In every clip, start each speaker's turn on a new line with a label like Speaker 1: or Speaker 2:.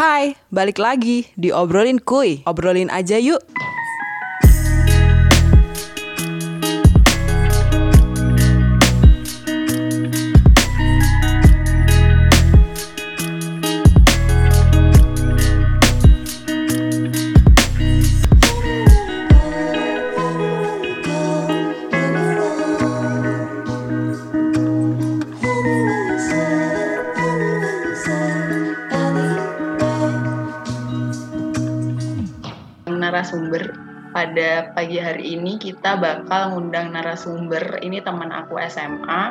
Speaker 1: Hai, balik lagi di Obrolin Kuy. Obrolin aja yuk.
Speaker 2: Pada pagi hari ini kita bakal ngundang narasumber. Ini teman aku SMA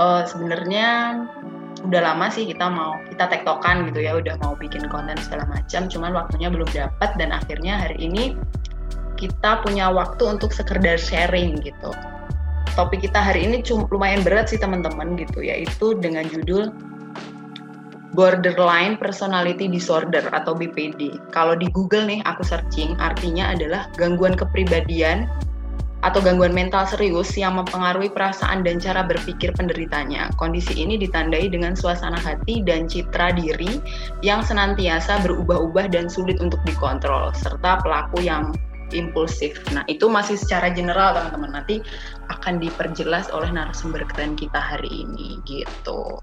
Speaker 2: uh, sebenarnya udah lama sih kita mau kita tektokan gitu ya udah mau bikin konten segala macam cuman waktunya belum dapat dan akhirnya hari ini kita punya waktu untuk sekedar sharing gitu. Topik kita hari ini lumayan berat sih teman-teman gitu yaitu dengan judul borderline personality disorder atau BPD. Kalau di Google nih aku searching artinya adalah gangguan kepribadian atau gangguan mental serius yang mempengaruhi perasaan dan cara berpikir penderitanya. Kondisi ini ditandai dengan suasana hati dan citra diri yang senantiasa berubah-ubah dan sulit untuk dikontrol, serta pelaku yang impulsif. Nah, itu masih secara general teman-teman. Nanti akan diperjelas oleh narasumber keren kita hari ini gitu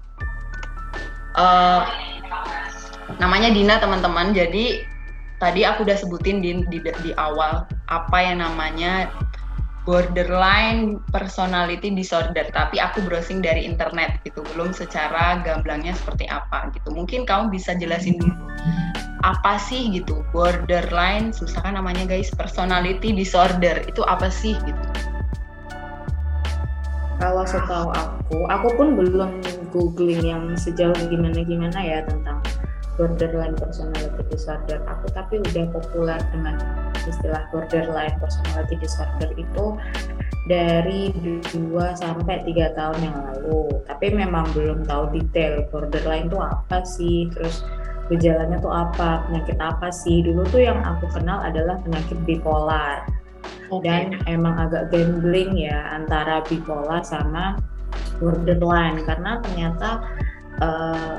Speaker 2: uh, namanya Dina teman-teman. Jadi tadi aku udah sebutin di, di, di awal apa yang namanya borderline personality disorder. Tapi aku browsing dari internet gitu belum secara gamblangnya seperti apa gitu. Mungkin kamu bisa jelasin dulu apa sih gitu borderline susah kan namanya guys personality disorder. Itu apa sih gitu
Speaker 3: kalau setahu aku aku pun belum googling yang sejauh gimana gimana ya tentang borderline personality disorder aku tapi udah populer dengan istilah borderline personality disorder itu dari 2 sampai 3 tahun yang lalu. Tapi memang belum tahu detail borderline itu apa sih terus gejalanya tuh apa penyakit apa sih. Dulu tuh yang aku kenal adalah penyakit bipolar okay. dan emang agak gambling ya antara bipolar sama borderline karena ternyata uh,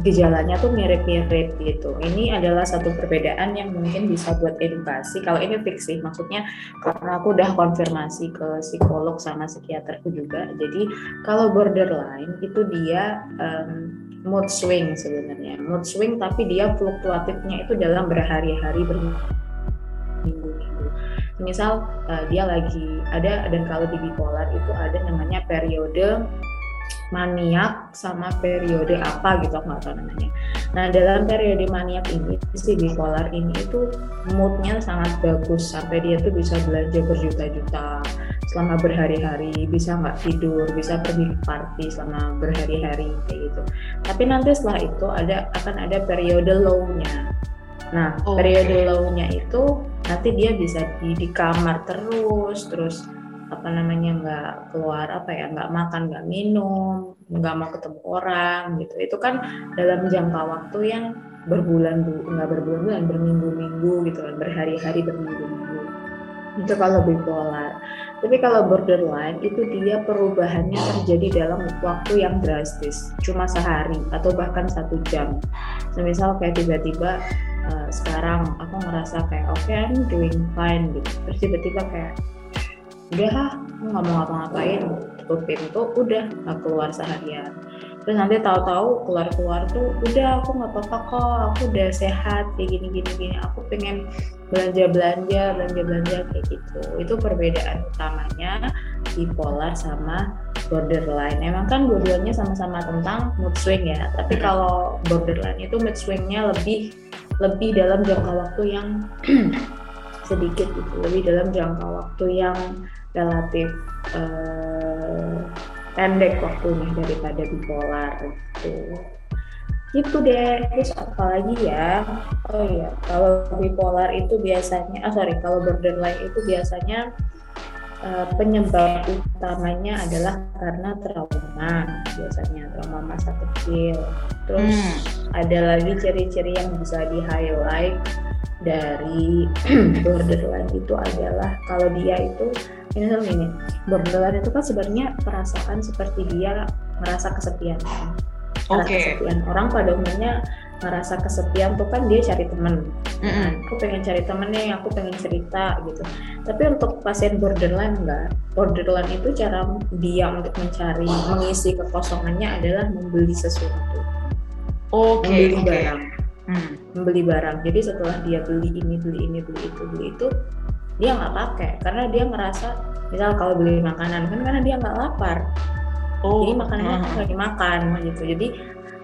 Speaker 3: gejalanya tuh mirip-mirip gitu. Ini adalah satu perbedaan yang mungkin bisa buat edukasi. Kalau ini fiksi, maksudnya karena aku udah konfirmasi ke psikolog sama psikiaterku juga. Jadi kalau borderline itu dia um, mood swing sebenarnya. Mood swing tapi dia fluktuatifnya itu dalam berhari-hari berminggu-minggu misal uh, dia lagi ada dan kalau di bipolar itu ada namanya periode maniak sama periode apa gitu aku nggak tahu namanya. Nah dalam periode maniak ini si bipolar ini itu moodnya sangat bagus sampai dia tuh bisa belanja berjuta-juta selama berhari-hari, bisa nggak tidur, bisa pergi ke party selama berhari-hari kayak gitu. Tapi nanti setelah itu ada akan ada periode low-nya. Nah oh, periode low-nya itu nanti dia bisa di, di kamar terus terus apa namanya nggak keluar apa ya nggak makan nggak minum nggak mau ketemu orang gitu. Itu kan dalam jangka waktu yang berbulan bu nggak berbulan-bulan berminggu-minggu gitu kan berhari-hari berminggu-minggu. Itu kalau bipolar. Tapi kalau borderline itu dia perubahannya terjadi dalam waktu yang drastis. Cuma sehari atau bahkan satu jam. Misal kayak tiba-tiba uh, sekarang aku ngerasa kayak oke okay, I'm doing fine gitu. Terus tiba-tiba kayak udah ah aku nggak mau ngapa-ngapain tutup pintu udah nggak keluar seharian. Terus nanti tahu-tahu keluar-keluar tuh udah aku nggak apa-apa kok aku udah sehat kayak gini gini aku pengen belanja belanja belanja belanja kayak gitu. Itu perbedaan utamanya bipolar sama borderline. Emang kan dua-duanya sama-sama tentang mood swing ya tapi kalau borderline itu mood swingnya lebih lebih dalam jangka waktu yang sedikit gitu lebih dalam jangka waktu yang relatif uh, pendek waktunya daripada bipolar gitu. Gitu deh. Terus apa lagi ya? Oh iya kalau bipolar itu biasanya ah sorry kalau borderline itu biasanya uh, penyebab utamanya adalah karena trauma biasanya trauma masa kecil terus hmm. ada lagi ciri-ciri yang bisa di highlight dari borderline itu adalah kalau dia itu ini ini borderline itu kan sebenarnya perasaan seperti dia merasa kesepian kan okay. kesepian orang pada umumnya ngerasa kesepian tuh kan dia cari temen. Kan, aku pengen cari temen nih aku pengen cerita gitu. Tapi untuk pasien borderline enggak borderline itu cara dia untuk mencari mengisi kekosongannya adalah membeli sesuatu.
Speaker 2: Oke,
Speaker 3: membeli
Speaker 2: oke.
Speaker 3: barang.
Speaker 2: Hmm.
Speaker 3: membeli barang. Jadi setelah dia beli ini beli ini beli itu beli itu dia nggak pakai. Karena dia merasa misal kalau beli makanan kan karena dia nggak lapar.
Speaker 2: Oh,
Speaker 3: jadi makanannya
Speaker 2: uh-huh.
Speaker 3: nggak dimakan gitu. Jadi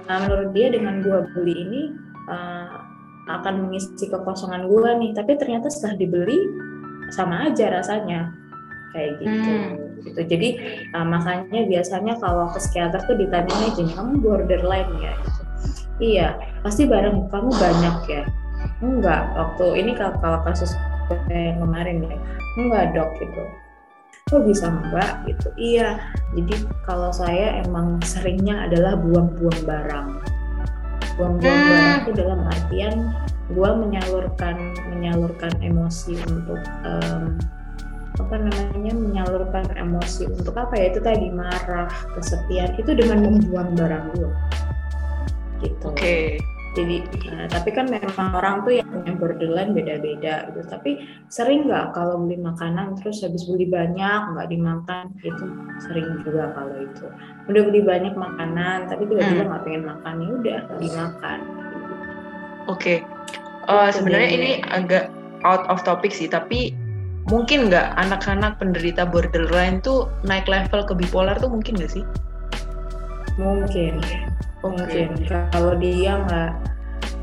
Speaker 3: uh, menurut dia dengan gua beli ini uh, akan mengisi kekosongan gua nih. Tapi ternyata setelah dibeli sama aja rasanya. Kayak gitu.
Speaker 2: Hmm.
Speaker 3: gitu. Jadi uh, makanya biasanya kalau ke psikiater tuh ditanya gini kamu borderline ya gitu. iya pasti barang kamu banyak ya? Enggak. Waktu ini kalau, kalau kasus yang kemarin ya. Enggak dok. Gitu kok bisa enggak gitu? Iya jadi kalau saya emang seringnya adalah buang-buang barang. Buang-buang
Speaker 2: Hmm.
Speaker 3: barang itu dalam artian gua menyalurkan menyalurkan emosi untuk em, apa namanya menyalurkan emosi untuk apa ya? Itu tadi marah kesepian itu dengan membuang barang gua. Gitu.
Speaker 2: Oke.
Speaker 3: Jadi nah, tapi kan memang orang tuh yang punya borderline beda-beda gitu tapi sering nggak kalau beli makanan terus habis beli banyak nggak dimakan itu sering juga kalau itu udah beli banyak makanan tapi tiba-tiba
Speaker 2: Hmm.
Speaker 3: nggak pengen makan ya udah nggak dimakan
Speaker 2: Oke. Eh,
Speaker 3: Itu
Speaker 2: sebenarnya
Speaker 3: dia.
Speaker 2: ini agak out of topic sih, tapi mungkin nggak anak-anak penderita borderline tuh naik level ke bipolar tuh mungkin nggak sih?
Speaker 3: mungkin Mungkin kalau dia nggak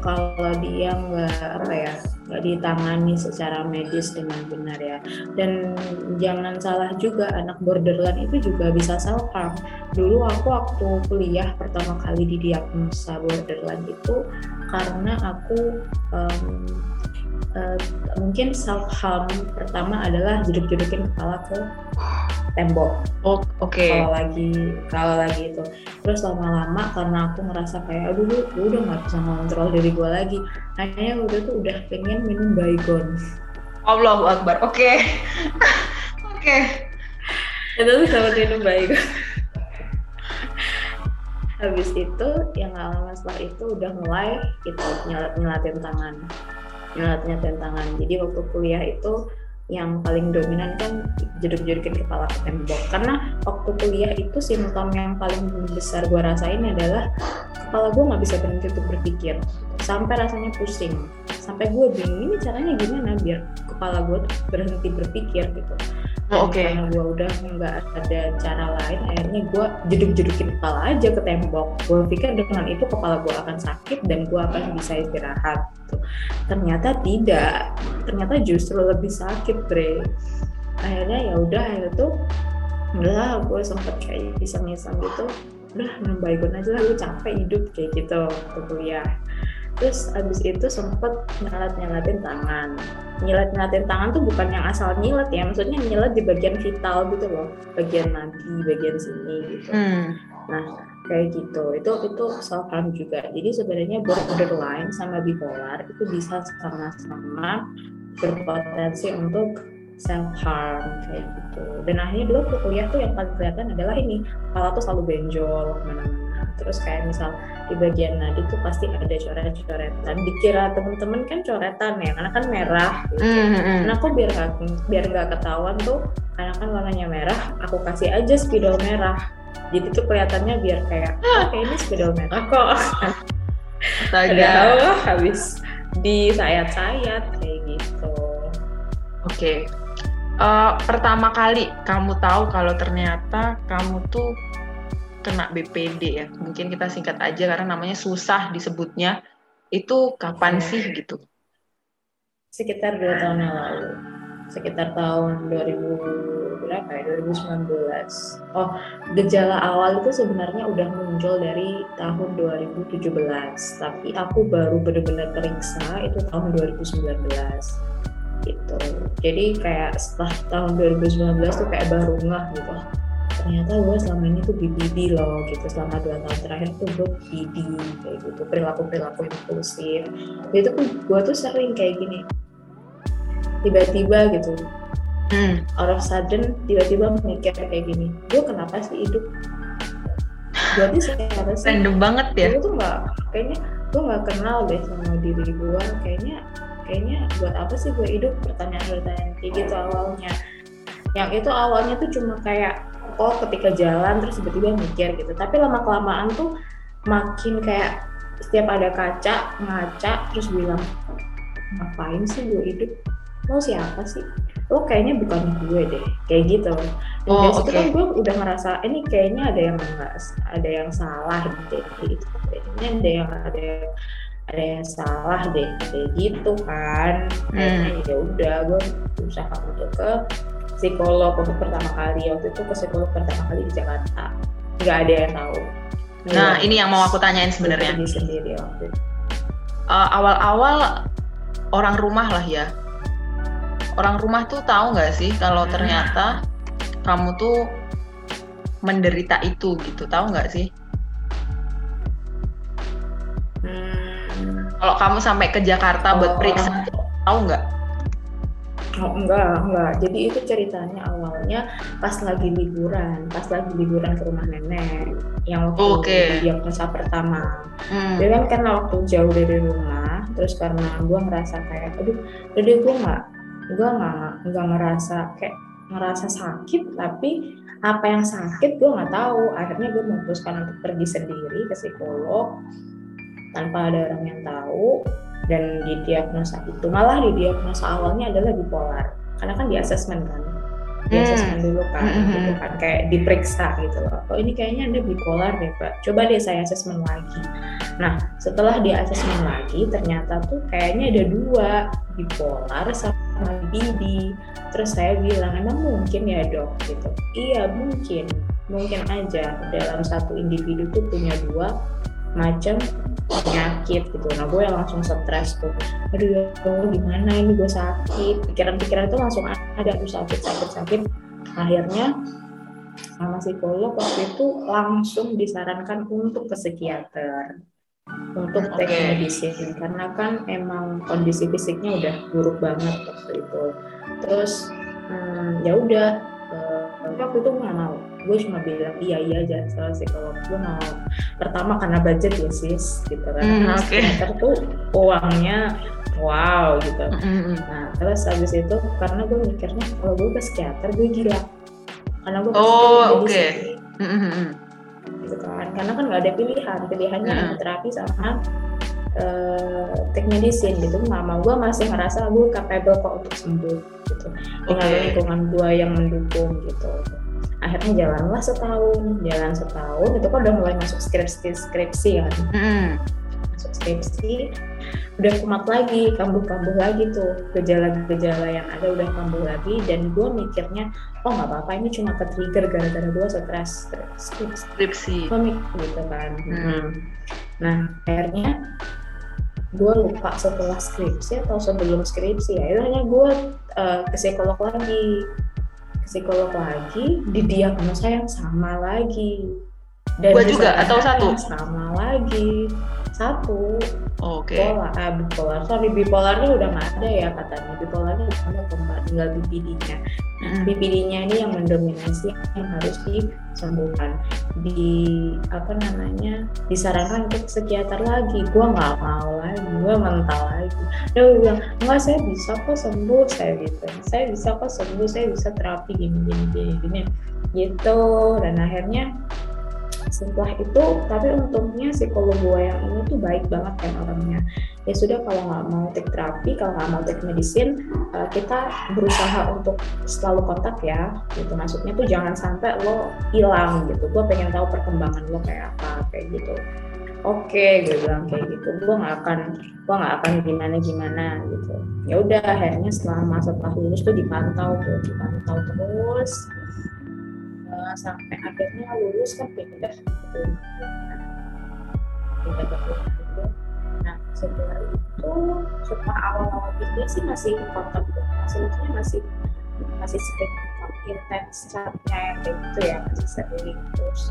Speaker 3: kalau dia nggak apa ya nggak ditangani secara medis dengan benar ya. Dan jangan salah juga anak borderline itu juga bisa self harm dulu aku waktu kuliah pertama kali didiagnosa borderline itu karena aku em, eh, mungkin self harm pertama adalah jeduk-jedukin kepala ke tembok
Speaker 2: Oh, oke.
Speaker 3: kalau lagi kalau lagi itu terus lama-lama karena aku ngerasa kayak aduh gue udah nggak bisa ngontrol diri gue lagi akhirnya waktu itu udah pengen minum baygon
Speaker 2: Allahu Akbar. Oke. Oke.
Speaker 3: itu tuh sama minum baygon habis itu yang gak lama setelah itu udah mulai gitu nyelat nyelatin tangan nyelat nyelatin tangan. Jadi waktu kuliah itu yang paling dominan kan jeduk-jedukin kepala ke tembok. Karena waktu kuliah itu simptom yang paling besar gue rasain adalah kepala gue nggak bisa berhenti untuk berpikir. Sampai rasanya pusing. Sampai gue bingung ini caranya gimana biar kepala gue berhenti berpikir gitu
Speaker 2: Oh, Oke.
Speaker 3: karena gue udah nggak ada cara lain akhirnya gue jeduk-jedukin kepala aja ke tembok. Gue pikir dengan itu kepala gue akan sakit dan gue akan bisa istirahat. Gitu. ternyata tidak. Ternyata justru lebih sakit bre. Akhirnya ya udah akhirnya tuh udah gue sempet kayak iseng-iseng gitu. Udah baygon aja lah gue capek hidup kayak gitu waktu kuliah terus abis itu sempet nyelat-nyelatin tangan. Nyilat-nyelatin tangan tuh bukan yang asal nyilat ya maksudnya nyilat di bagian vital gitu loh. Bagian nadi bagian sini gitu.
Speaker 2: Hmm.
Speaker 3: nah kayak gitu. Itu itu self harm juga. Jadi sebenarnya borderline sama bipolar itu bisa sama-sama berpotensi untuk self harm kayak gitu. Dan akhirnya dulu kuliah tuh yang paling kelihatan adalah ini. Kepala tuh selalu benjol ke mana-mana terus kayak misal di bagian nadi tuh pasti ada coret-coretan dikira temen-temen kan coretan ya karena kan merah gitu.
Speaker 2: Hmm, hmm.
Speaker 3: Nah aku biar nggak biar nggak ketahuan tuh karena kan warnanya merah, aku kasih aja spidol merah. Jadi tuh kelihatannya biar kayak oke ini spidol merah kok.
Speaker 2: Astaga.
Speaker 3: Habis disayat-sayat kayak gitu.
Speaker 2: Oke. Eh, pertama kali kamu tahu kalau ternyata kamu tuh kena BPD ya. Mungkin kita singkat aja karena namanya susah disebutnya. Itu kapan
Speaker 3: Iya.
Speaker 2: sih gitu?
Speaker 3: Sekitar dua tahun yang lalu, sekitar tahun 2000 berapa ya 2019. Oh gejala awal itu sebenarnya udah muncul dari tahun 2017, tapi aku baru benar-benar periksa itu tahun 2019 gitu. Jadi kayak setelah tahun 2019 tuh kayak baru ngeh gitu. "Oh, Ternyata gue selama ini tuh BBB loh gitu. Selama dua tahun terakhir tuh gue BBB kayak gitu. Perilaku-perilaku impulsif. Itu tuh gue tuh sering kayak gini. Tiba-tiba gitu.
Speaker 2: Hmm.
Speaker 3: Out of sudden tiba-tiba mikir kayak gini. Gue kenapa sih hidup? Gue tuh siapa sih?
Speaker 2: Random banget ya.
Speaker 3: Gue tuh nggak kayaknya gue nggak kenal deh sama diri gue kayaknya kayaknya buat apa sih gue hidup pertanyaan-pertanyaan kayak gitu awalnya yang itu awalnya tuh cuma kayak oh ketika jalan terus tiba-tiba mikir gitu. Tapi lama kelamaan tuh makin kayak setiap ada kaca ngaca terus bilang ngapain sih gue hidup? Lo siapa sih? Lo kayaknya bukan gue deh. Kayak gitu. Dan
Speaker 2: Oh,
Speaker 3: dari situ
Speaker 2: oke.
Speaker 3: kan gue udah ngerasa ini kayaknya ada yang enggak ada yang salah deh. Gitu. Kayaknya ada yang ada yang ada yang salah deh. Kayak gitu kan.
Speaker 2: Hmm.
Speaker 3: ya udah gue berusaha untuk ke psikolog untuk pertama kali waktu itu ke psikolog pertama kali di Jakarta nggak ada yang tahu
Speaker 2: Nah,
Speaker 3: Iya.
Speaker 2: ini yang mau aku tanyain sebenarnya.
Speaker 3: Sendiri waktu itu.
Speaker 2: Eh, awal-awal orang rumah lah ya. Orang rumah tuh tahu nggak sih kalau
Speaker 3: Hmm.
Speaker 2: ternyata kamu tuh menderita itu gitu, tahu nggak sih?
Speaker 3: Hmm,
Speaker 2: Kalau kamu sampai ke Jakarta buat
Speaker 3: Oh.
Speaker 2: periksa, tahu nggak?
Speaker 3: Oh enggak, enggak. Jadi itu ceritanya awalnya pas lagi liburan, pas lagi liburan ke rumah nenek yang waktu
Speaker 2: Oke.
Speaker 3: diagnosa pertama.
Speaker 2: Hmm.
Speaker 3: Jadi kan karena waktu jauh dari rumah, terus karena gue ngerasa kayak, aduh, jadi gue nggak, gue nggak nggak ngerasa kayak ngerasa sakit, tapi apa yang sakit gue nggak tahu. Akhirnya gue memutuskan untuk pergi sendiri ke psikolog tanpa ada orang yang tahu dan di diagnosa itu malah di diagnosa awalnya adalah bipolar. Karena kan di asesmen kan? Di
Speaker 2: Hmm.
Speaker 3: asesmen dulu kan
Speaker 2: Hmm,
Speaker 3: gitu kan. Kayak diperiksa gitu loh. Oh ini kayaknya anda bipolar deh pak. Coba deh saya asesmen lagi. Nah setelah di asesmen lagi ternyata tuh kayaknya ada dua bipolar sama BD terus saya bilang emang mungkin ya dok? Gitu. Iya mungkin. Mungkin aja. Dalam satu individu tuh punya dua macam penyakit gitu. Nah gue yang langsung stres tuh. Aduh ya Allah gimana ini gue sakit? Pikiran-pikiran itu langsung ada aduh sakit sakit sakit. Akhirnya sama psikolog waktu itu langsung disarankan untuk ke psikiater untuk
Speaker 2: Oke.
Speaker 3: take medicine karena kan emang kondisi fisiknya udah buruk banget waktu itu. Terus hmm, ya udah tapi waktu itu nggak mau gue cuma bilang iya iya aja soal psikolog gue mau pertama karena budget ya sis gitu kan
Speaker 2: Hmm,
Speaker 3: Karena
Speaker 2: oke.
Speaker 3: psikiater tuh uangnya wow gitu
Speaker 2: Mm-mm.
Speaker 3: nah terus habis itu karena gue mikirnya kalau gue ke psikiater gue gila karena gue
Speaker 2: Oh, oke.
Speaker 3: medicine,
Speaker 2: Mm-mm.
Speaker 3: gitu kan karena kan nggak ada pilihan pilihannya
Speaker 2: Hmm.
Speaker 3: hanya terapi sama eh take medicine gitu nggak mau gue masih ngerasa gue capable kok untuk sembuh gitu dengan
Speaker 2: Oke.
Speaker 3: lingkungan gue yang mendukung gitu akhirnya jalanlah setahun jalan setahun itu kan udah mulai masuk skripsi skripsi kan
Speaker 2: Mm-mm.
Speaker 3: masuk skripsi udah kumat lagi kambuh-kambuh lagi tuh gejala-gejala yang ada udah kambuh lagi dan gue mikirnya oh nggak apa-apa ini cuma ke trigger gara-gara gue stres skripsi
Speaker 2: Skripsi.
Speaker 3: gitu kan.
Speaker 2: Hmm.
Speaker 3: Nah akhirnya gue lupa setelah skripsi atau sebelum skripsi ya. Itu hanya gue eh, ke psikolog lagi. Ke psikolog lagi di diagnosa yang sama lagi.
Speaker 2: Gua juga,
Speaker 3: disarankan
Speaker 2: atau satu?
Speaker 3: sama lagi satu.
Speaker 2: Oke.
Speaker 3: bipolar. Ah bipolar. Sorry bipolarnya udah nggak ada ya katanya. Bipolarnya udah nggak ada, tinggal BPD-nya
Speaker 2: Mm-mm.
Speaker 3: BPD-nya ini yang mendominasi yang harus disembuhkan. Di apa namanya disarankan untuk psikiater lagi. Gue nggak mau lagi. Gue mental lagi. Dia bilang nggak saya bisa kok sembuh saya gitu. Saya bisa kok sembuh saya bisa terapi gini gini gini gini. Gitu. Dan akhirnya setelah itu tapi untungnya psikolog gue yang ini tuh baik banget kan orangnya. Ya sudah kalau nggak mau take terapi kalau nggak mau take medicine uh, kita berusaha untuk selalu kontak ya gitu. Maksudnya tuh jangan sampai lo hilang gitu. Gue pengen tahu perkembangan lo kayak apa kayak gitu. Oke gue bilang kayak gitu. Gue nggak akan gue nggak akan gimana gimana gitu. Ya udah akhirnya setelah lulus tuh dipantau tuh dipantau terus sampai akhirnya lulus kan pindah gitu. pindah ke. Nah setelah itu setelah awal-awal pindah sih masih kontak maksudnya masih masih sering intens chatnya gitu ya masih sering terus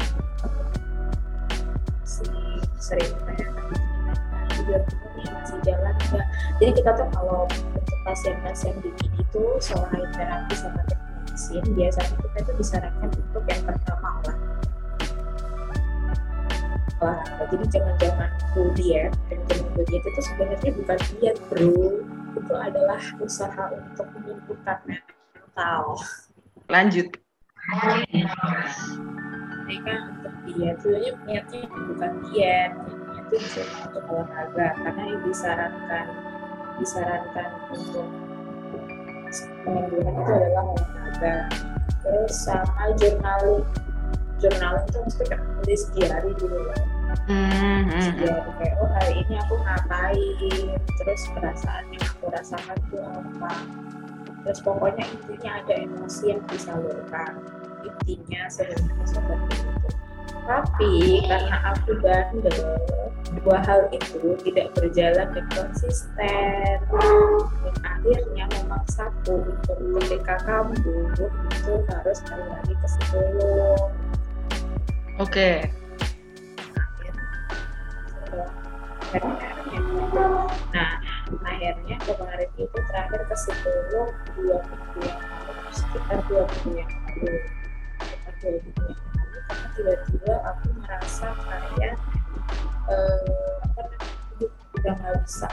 Speaker 3: masih sering tanya juga ini masih jalan enggak jadi kita tuh kalau pasien-pasien di itu selain terapi sama teknik medicine biasanya kita tuh disarankan untuk yang pertama lah olahraga. Jadi jangan-jangan diet dan jangan diet itu sebenarnya bukan diet bro. Itu adalah usaha untuk menyembuhkan mental.
Speaker 2: Lanjut.
Speaker 3: Mereka untuk diet sebenarnya niatnya bukan diet itu cuma untuk olahraga. Karena yang disarankan disarankan untuk penyembuhan itu adalah olahraga terus sama journaling journaling itu mesti tulis diary gitu
Speaker 2: hmm, hmm.
Speaker 3: diary kayak oh hari ini aku ngapain? Terus perasaan yang aku rasakan itu apa? Terus pokoknya intinya ada emosi yang disalurkan. Intinya sebenarnya seperti itu tapi karena aku bandel dua hal itu tidak berjalan dengan konsisten dan akhirnya memaksaku untuk ketika kambuh itu harus kembali lagi ke psikolog
Speaker 2: Oke.
Speaker 3: Nah, akhirnya kemarin itu terakhir ke psikolog dua minggu yang lalu, sekitar dua minggu yang lalu. Sekitar dua minggu yang lalu, karena tiba-tiba aku merasa kayak eh, apa namanya, udah nggak bisa,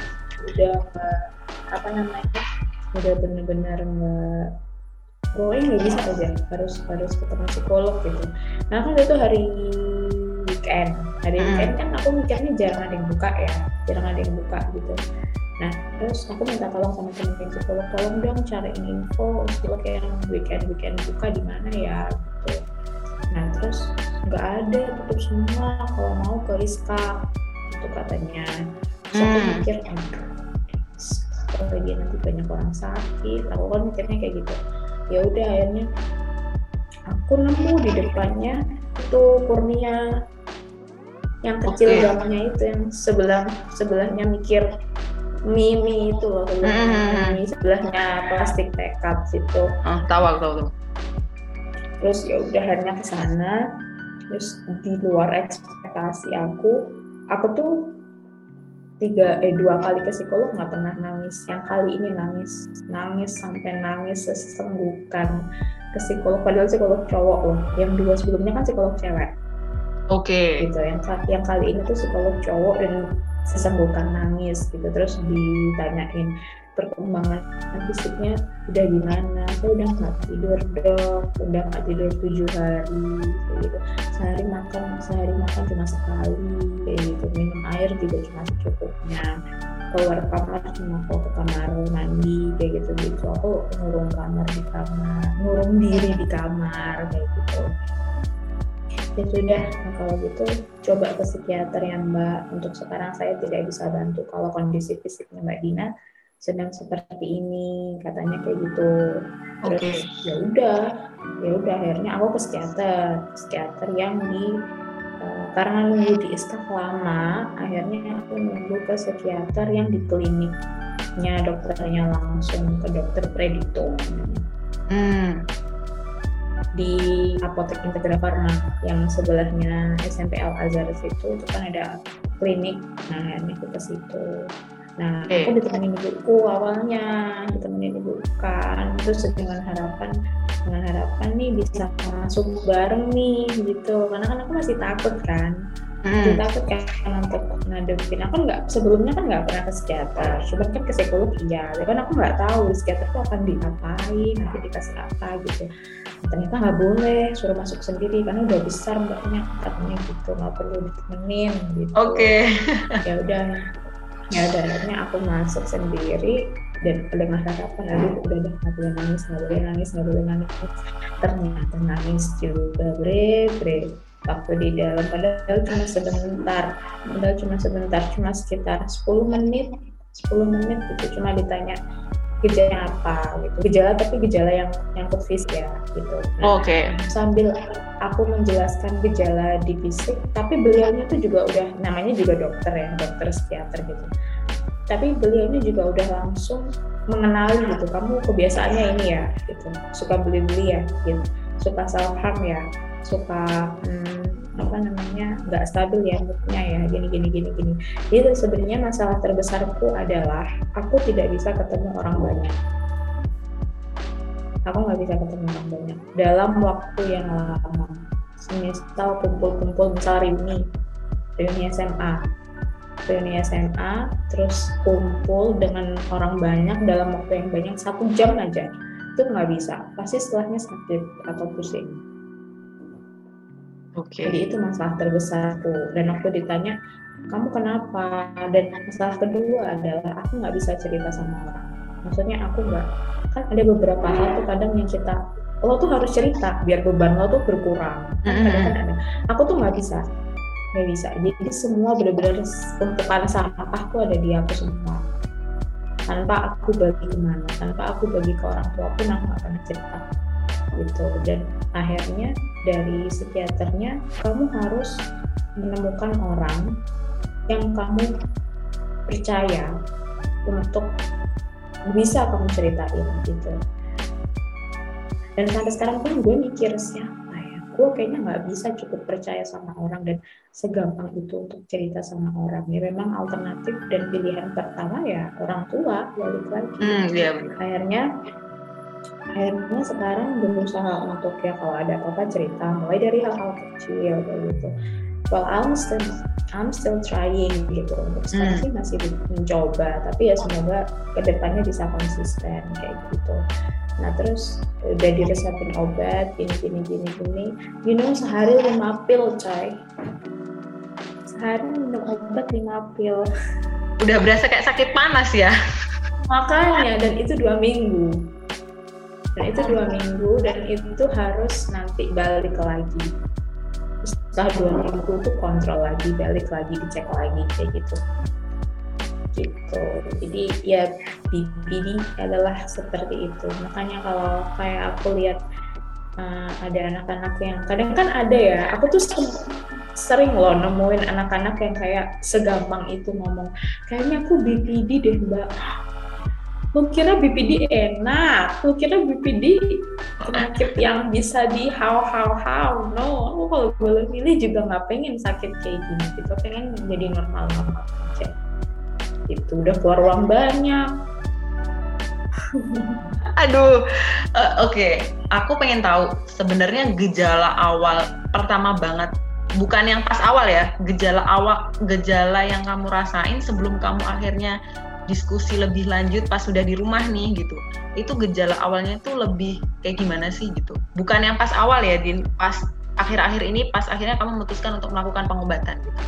Speaker 3: udah nggak apa namanya, udah bener-bener nggak pokoknya nggak bisa aja harus harus ketemu psikolog gitu. Nah kan itu hari weekend hari
Speaker 2: Hmm.
Speaker 3: weekend kan aku mikirnya jarang ada yang buka ya jarang ada yang buka gitu. Nah terus aku minta tolong sama temen psikolog tolong dong cariin info psikolog yang weekend weekend buka di mana ya gitu nah terus nggak ada tutup semua kalau mau ke Rizka itu katanya terus aku
Speaker 2: Hmm.
Speaker 3: mikir kalau lagi nanti banyak orang sakit aku kan mikirnya kayak gitu ya udah akhirnya aku nemu di depannya itu Kurnia yang kecil
Speaker 2: Oke.
Speaker 3: gambarnya itu yang sebelah sebelahnya mikir Mimi itu loh sebelahnya
Speaker 2: Hmm.
Speaker 3: Mimi sebelahnya plastik tekad situ
Speaker 2: Oh, tahu tahu tahu.
Speaker 3: Terus ya udah akhirnya ke sana. Terus di luar ekspektasi aku aku tuh tiga eh dua kali ke psikolog nggak pernah nangis. Yang kali ini nangis. Nangis sampai nangis sesenggukan ke psikolog. Padahal psikolog cowok loh. Yang dua sebelumnya kan psikolog cewek.
Speaker 2: Oke.
Speaker 3: gitu. Yang yang kali ini tuh psikolog cowok dan sesenggukan nangis gitu. Terus ditanyain perkembangan fisiknya udah gimana? Saya udah nggak tidur dok. Udah nggak tidur tujuh hari gitu. Sehari makan sehari makan cuma sekali kayak gitu. Minum air juga cuma secukupnya. Keluar kamar cuma ke kamar mandi kayak gitu. Gitu aku ngurung kamar di kamar ngurung diri di kamar kayak gitu ya sudah nah, kalau gitu coba ke psikiater ya mbak untuk sekarang saya tidak bisa bantu kalau kondisi fisiknya mbak Dina sedang seperti ini katanya kayak gitu terus
Speaker 2: Oke.
Speaker 3: ya udah ya udah akhirnya aku ke psikiater psikiater yang di eh, karena nunggu di iskaf lama akhirnya aku nunggu ke psikiater yang di kliniknya dokternya langsung ke dokter Predito
Speaker 2: Hmm.
Speaker 3: Di apotek Integra Farma yang sebelahnya SMP Al Azhar situ itu kan ada klinik. Nah aku ke situ. Nah
Speaker 2: Oke.
Speaker 3: aku ditemenin ibuku awalnya ditemenin ibu kan terus dengan harapan dengan harapan nih bisa masuk bareng nih gitu. Karena kan aku masih takut kan
Speaker 2: Hmm.
Speaker 3: takut kan untuk ngadepin. Aku nggak sebelumnya kan nggak pernah ke psikiater. Cuma kan ke psikolog iya ya kan aku nggak tahu psikiater tuh akan diapain nanti dikasih apa gitu. Ternyata nggak boleh suruh masuk sendiri. Karena udah besar mbaknya katanya gitu. Nggak perlu ditemenin gitu.
Speaker 2: Oke.
Speaker 3: ya udah. Ya udah akhirnya aku masuk sendiri. Dan dengan harapan aduh udah deh nggak boleh nangis nggak boleh nangis nggak boleh nangis. Ternyata nangis juga. Bre bre waktu di dalam. Padahal cuma sebentar. Padahal cuma sebentar. Cuma sekitar 10 menit. 10 menit gitu. Cuma ditanya gejala apa? Gitu. Gejala tapi gejala yang nyangkut fisik ya gitu. Nah,
Speaker 2: Oke.
Speaker 3: sambil aku menjelaskan gejala di fisik, tapi beliaunya tuh juga udah namanya juga dokter ya, dokter psikiater gitu. Tapi beliaunya juga udah langsung mengenali gitu, kamu kebiasaannya ini ya, gitu, suka beli-beli ya, gitu, suka self harm ya, suka hmm, apa namanya nggak stabil ya moodnya ya, gini gini gini gini. Jadi sebenarnya masalah terbesarku adalah aku tidak bisa ketemu orang banyak. Aku nggak bisa ketemu orang banyak. Dalam waktu yang lama misal kumpul-kumpul misal reuni reuni SMA reuni SMA terus kumpul dengan orang banyak dalam waktu yang banyak satu jam aja itu nggak bisa. Pasti setelahnya sakit atau pusing
Speaker 2: Oke.
Speaker 3: jadi itu masalah terbesarku. Dan aku ditanya kamu kenapa? Dan masalah kedua adalah aku nggak bisa cerita sama orang. Maksudnya aku nggak kan ada beberapa hal tuh kadang yang kita lo tuh harus cerita biar beban lo tuh berkurang. Kan kadang kan ada. Aku tuh nggak bisa nggak bisa. Jadi semua benar-benar tumpukan sampah tuh ada di aku semua. Tanpa aku bagi ke mana tanpa aku bagi ke orang tua pun aku nggak pernah cerita gitu. Dan akhirnya dari psikiaternya kamu harus menemukan orang yang kamu percaya untuk bisa kamu ceritain gitu. Dan sampai sekarang pun gue mikir siapa ya? Gue kayaknya nggak bisa cukup percaya sama orang dan segampang itu untuk cerita sama orang. Ya memang alternatif dan pilihan pertama ya orang tua balik lagi.
Speaker 2: Hmm, iya benar.
Speaker 3: akhirnya akhirnya sekarang berusaha untuk ya kalau ada apa-apa cerita mulai dari hal-hal kecil kayak gitu. Well I'm still I'm still trying gitu. Untuk sekarang
Speaker 2: Hmm.
Speaker 3: sih masih mencoba tapi ya semoga ke depannya bisa konsisten kayak gitu. Nah terus udah diresepin obat gini gini gini gini. You know sehari lima pil coy. Sehari minum obat lima pil.
Speaker 2: Udah berasa kayak sakit panas ya.
Speaker 3: makanya dan itu dua minggu dan itu dua minggu dan itu harus nanti balik lagi. Setelah dua minggu tuh kontrol lagi balik lagi dicek lagi kayak gitu. Gitu. Jadi ya BPD adalah seperti itu. Makanya kalau kayak aku lihat uh, ada anak-anak yang kadang kan ada ya aku tuh se- sering loh nemuin anak-anak yang kayak segampang itu ngomong kayaknya aku BPD deh mbak lu kira BPD enak lu kira BPD penyakit yang bisa di how how how. No aku kalau boleh milih juga nggak pengen sakit kayak gini gitu pengen jadi normal normal aja. Itu udah keluar uang banyak.
Speaker 2: Aduh, eh, oke. Aku pengen tahu sebenarnya gejala awal pertama banget, bukan yang pas awal ya, gejala awal, gejala yang kamu rasain sebelum kamu akhirnya diskusi lebih lanjut pas sudah di rumah nih gitu. Itu gejala awalnya itu lebih kayak gimana sih gitu. Bukan yang pas awal ya, Din, pas akhir-akhir ini pas akhirnya kamu memutuskan untuk melakukan pengobatan gitu.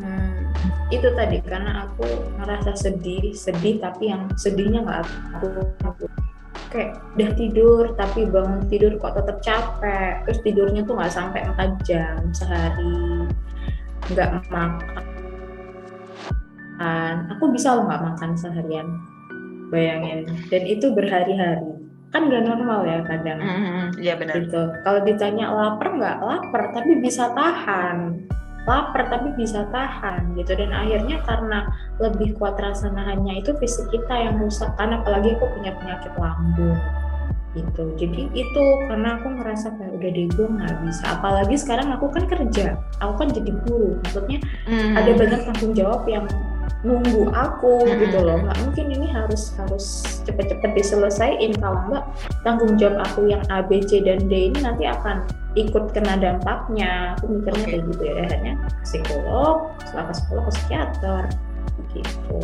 Speaker 3: Hmm, itu tadi karena aku ngerasa sedih, sedih tapi yang sedihnya nggak aku, aku kayak udah tidur tapi bangun tidur kok tetap capek, terus tidurnya tuh nggak sampai 4 jam sehari, nggak makan. Aku bisa loh nggak makan seharian, bayangin. Dan itu berhari-hari, kan nggak normal ya kadang
Speaker 2: Iya benar.
Speaker 3: gitu. Kalau ditanya lapar nggak lapar, tapi bisa tahan. Lapar tapi bisa tahan gitu. Dan akhirnya karena lebih kuat rasa nahannya itu fisik kita yang rusak. Karena apalagi aku punya penyakit lambung gitu. Jadi itu karena aku ngerasa kayak udah deh gue nggak bisa. Apalagi sekarang aku kan kerja, aku kan jadi guru. Maksudnya
Speaker 2: Mhm.
Speaker 3: ada banyak tanggung jawab yang nunggu aku
Speaker 2: Mm-mm.
Speaker 3: gitu loh nggak mungkin ini harus harus cepet-cepet diselesaikan. Kalau enggak tanggung jawab aku yang A B C dan D ini nanti akan ikut kena dampaknya. Aku mikirnya
Speaker 2: Oke.
Speaker 3: kayak gitu ya. Akhirnya ke psikolog setelah ke psikolog ke psikiater. Gitu.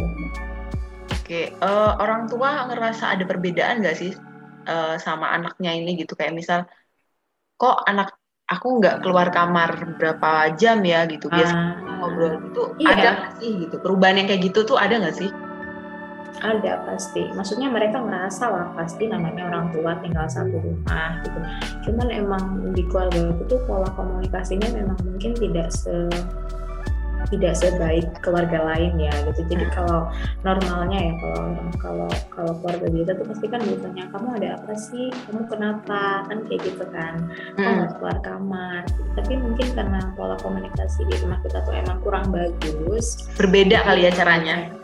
Speaker 2: Oke, eh, orang tua ngerasa ada perbedaan nggak sih eh, sama anaknya ini gitu? Kayak misal kok anak aku nggak keluar kamar berapa jam ya gitu. Biasa
Speaker 3: Ah,
Speaker 2: ngobrol itu
Speaker 3: Iya.
Speaker 2: ada nggak sih gitu? Perubahan yang kayak gitu tuh ada nggak sih?
Speaker 3: ada pasti. Maksudnya mereka ngerasa lah pasti namanya orang tua tinggal satu rumah gitu. Cuman emang di keluarga aku tuh pola komunikasinya memang mungkin tidak se tidak sebaik keluarga lain ya gitu. Jadi kalau normalnya ya kalau kalau kalau keluarga biasa tuh pasti kan ditanya kamu ada apa sih? Kamu kenapa? Kan kayak gitu kan. Kok
Speaker 2: Hmm.
Speaker 3: keluar kamar. Tapi mungkin karena pola komunikasi di rumah kita tuh emang kurang bagus.
Speaker 2: Berbeda kali ya caranya.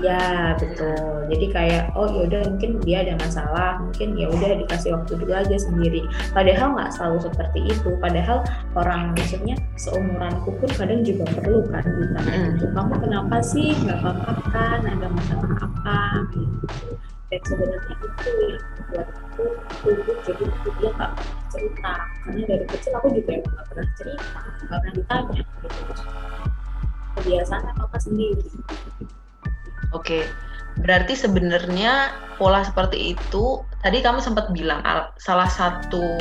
Speaker 3: Ya betul. Jadi kayak oh yaudah mungkin dia ada masalah, mungkin ya udah dikasih waktu dulu aja sendiri. Padahal nggak selalu seperti itu. Padahal orang maksudnya seumuranku pun kadang juga perlu kan ditanya
Speaker 2: Mm.
Speaker 3: gitu. Kamu kenapa sih nggak apa-apa kan? Ada masalah apa? Gitu. Dan sebenarnya itu yang membuat aku tumbuh jadi dia nggak cerita. Karena dari kecil aku juga nggak pernah cerita, nggak pernah ditanya gitu. kebiasaan apa sendiri
Speaker 2: Oke, berarti sebenarnya pola seperti itu tadi kamu sempat bilang salah satu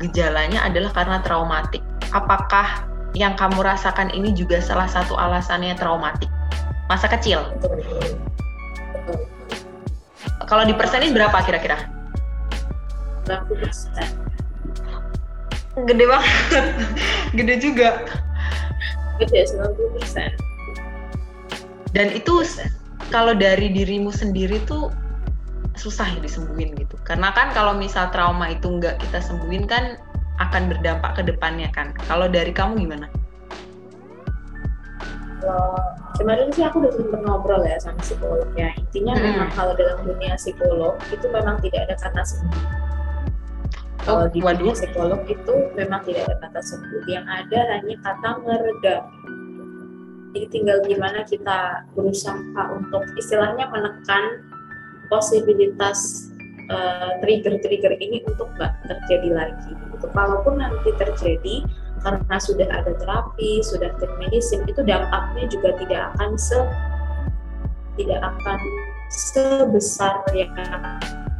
Speaker 2: gejalanya adalah karena traumatik. Apakah yang kamu rasakan ini juga salah satu alasannya traumatik? Masa kecil? Kalau di persenin berapa kira-kira?
Speaker 3: 90 persen.
Speaker 2: Gede banget. Gede juga.
Speaker 3: Gede 90 persen
Speaker 2: dan itu kalau dari dirimu sendiri tuh susah ya disembuhin gitu. Karena kan kalau misal trauma itu nggak kita sembuhin kan akan berdampak ke depannya kan. Kalau dari kamu gimana?
Speaker 3: Kalau kemarin sih aku udah sempat ngobrol ya sama psikolog ya intinya hmm. memang kalau dalam dunia psikolog itu memang tidak ada kata sembuh. Kalau oh, di dunia psikolog itu memang tidak ada kata sembuh. Yang ada hanya kata meredam jadi tinggal gimana kita berusaha untuk istilahnya menekan posibilitas uh, trigger-trigger ini untuk nggak terjadi lagi. Gitu. Kalaupun nanti terjadi karena sudah ada terapi, sudah medicine, itu dampaknya juga tidak akan se tidak akan sebesar yang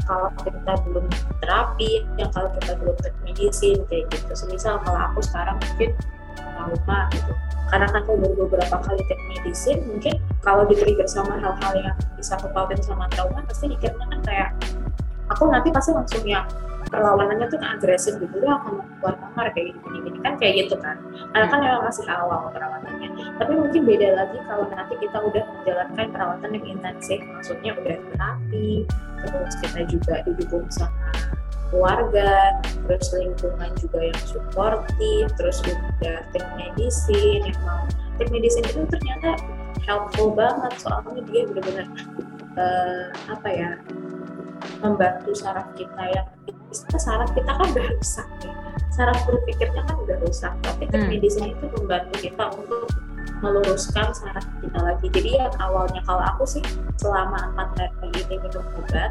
Speaker 3: kalau kita belum terapi, yang kalau kita belum medicine kayak gitu. Semisal kalau aku sekarang mungkin trauma gitu karena kan aku baru beberapa kali take medicine mungkin kalau di trigger sama hal-hal yang bisa kepautin sama trauma pasti mikirnya kan kayak aku nanti pasti langsung yang perlawanannya tuh agresif gitu udah aku mau keluar kamar kayak gini gini kan kayak gitu kan. Karena kan memang masih awal perawatannya. Tapi mungkin beda lagi kalau nanti kita udah menjalankan perawatan yang intensif maksudnya udah terapi terus kita juga didukung sama keluarga, terus lingkungan juga yang suportif, terus juga tim medicine yang mau. Tim medicine itu ternyata helpful banget soalnya dia benar-benar uh, apa ya membantu saraf kita yang saraf kita kan udah rusak ya. Saraf berpikirnya kan udah rusak tapi tim hmm. medicine itu membantu kita untuk meluruskan saraf kita lagi. Jadi yang awalnya kalau aku sih selama empat hari ini minum obat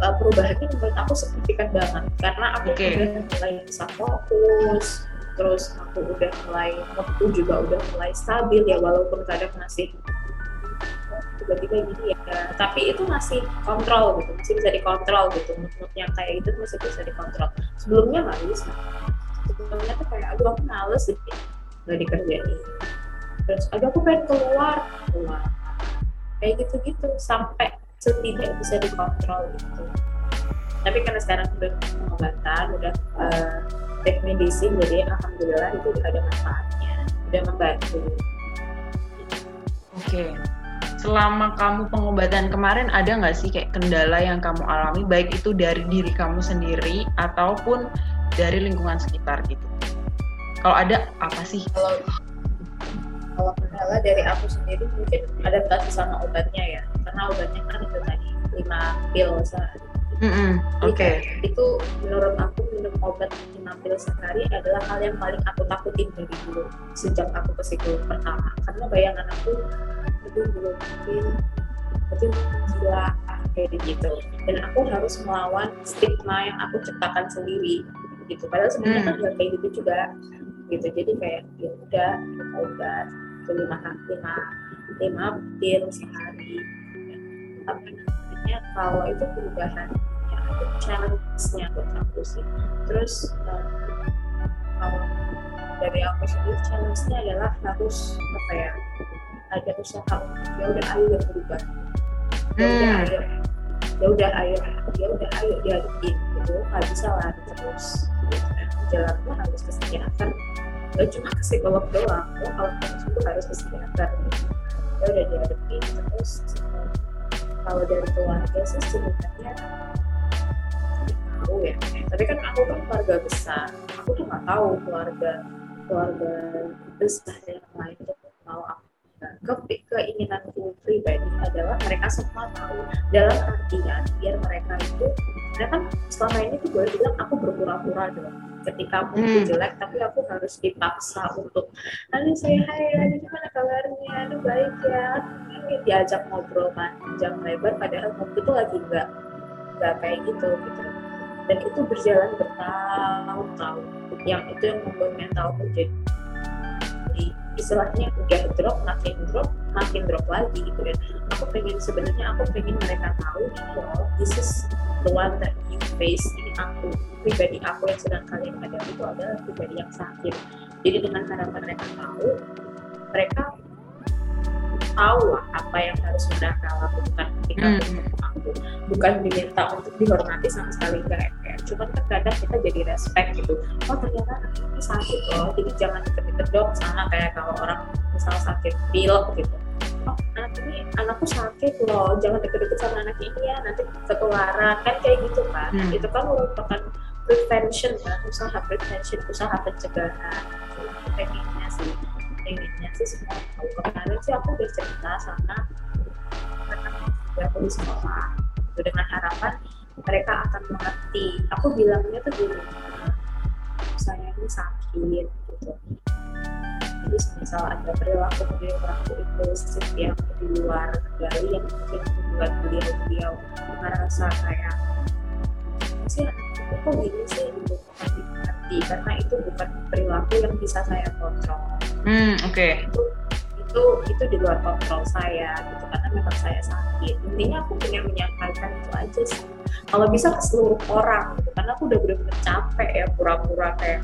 Speaker 3: uh, perubahannya menurut aku signifikan banget. Karena aku okay. udah mulai bisa fokus terus aku udah mulai waktu juga udah mulai stabil ya walaupun kadang masih tiba-tiba gini ya. Tapi itu masih kontrol gitu masih bisa dikontrol gitu. Mood yang kayak itu masih bisa dikontrol. Sebelumnya nggak bisa. Sebelumnya tuh kayak aduh aku males sih. Nggak dikerjain. Terus aduh aku pengen keluar. Keluar. Kayak gitu-gitu sampai setidak bisa dikontrol itu tapi karena sekarang udah pengobatan udah uh, take medicine jadi alhamdulillah itu ada manfaatnya udah membantu. Oke.
Speaker 2: Okay. selama kamu pengobatan kemarin ada nggak sih kayak kendala yang kamu alami? Baik itu dari diri kamu sendiri ataupun dari lingkungan sekitar gitu? Kalau ada apa sih?
Speaker 3: Kalau kalau kendala dari aku sendiri mungkin adaptasi sama obatnya ya karena obatnya kan itu tadi lima pil sehari
Speaker 2: mm -hmm. oke okay.
Speaker 3: itu menurut aku minum obat lima pil sehari adalah hal yang paling aku takutin dari dulu sejak aku ke psikolog pertama karena bayangan aku itu belum mungkin itu gila kayak gitu dan aku harus melawan stigma yang aku ciptakan sendiri gitu padahal sebenarnya mm. kan gak kayak gitu juga gitu jadi kayak ya udah obat itu lima lima lima pil sehari. Apa namanya kalau itu perubahan yang ada challenge-nya buat aku sih. Terus um, kalau dari aku sendiri challenge-nya adalah harus apa ya ada usaha. Ya udah ayo ya berubah. Ya udah hmm. ayo. Ya udah ayo. Ya udah ayo dihadapin gitu. Nggak bisa lari terus. Gitu. jalannya harus ke psikiater gak cuma ke psikolog doang. Oh, kalau kamu harus ke psikiater ya udah dihadapin terus kalau dari keluarga sih sebenarnya tahu ya. Tapi kan aku kan keluarga besar. Aku tuh nggak tahu keluarga keluarga besar yang lain tuh mau apa. Ke keinginanku pribadi adalah mereka semua tahu dalam artian biar mereka itu mereka kan selama ini tuh gue bilang aku berpura-pura dong ketika aku hmm. jelek tapi aku harus dipaksa untuk aduh saya hai aduh gimana kabarnya? Aduh baik ya. Ini diajak ngobrol panjang lebar padahal waktu itu lagi nggak nggak kayak gitu gitu. Dan itu berjalan bertahun-tahun. Yang itu yang membuat mentalku jadi istilahnya udah drop makin drop makin drop lagi gitu. Dan aku pengen sebenarnya aku pengen mereka tahu ini loh this is the one that you face ini aku pribadi aku yang sedang kalian hadapi itu adalah pribadi yang sakit. Jadi dengan harapan mereka tahu mereka tahu lah apa yang harus mereka lakukan ketika
Speaker 2: Hmm.
Speaker 3: aku bukan diminta untuk dihormati sama sekali enggak. Ya cuman kan kadang kita jadi respect gitu. Oh ternyata ini sakit loh jadi jangan deket-deket dong sama kayak kalau orang misal sakit pilek gitu oh anak ini anakku sakit loh jangan deket-deket sama anak ini ya nanti ketularan kan kayak gitu kan
Speaker 2: Hmm.
Speaker 3: itu kan merupakan prevention kan usaha prevention usaha pencegahan. Itu pengennya sih pengennya sih semua tahu. Kemarin sih aku udah cerita sama anak aku di sekolah. Itu dengan harapan mereka akan mengerti. Aku bilangnya tuh gini saya ini sakit gitu jadi misal ada perilaku perilaku impulsif yang di luar kendali yang mungkin membuat beliau-beliau merasa kayak "Ini sih ini kok gini sih? Gitu dimengerti. Karena itu bukan perilaku yang bisa saya kontrol.
Speaker 2: Hmm, oke.
Speaker 3: itu itu itu di luar kontrol saya gitu. Karena memang saya sakit. Intinya aku pengen menyampaikan itu aja sih. Kalau bisa ke seluruh orang gitu. Karena aku udah bener-bener capek ya pura-pura kayak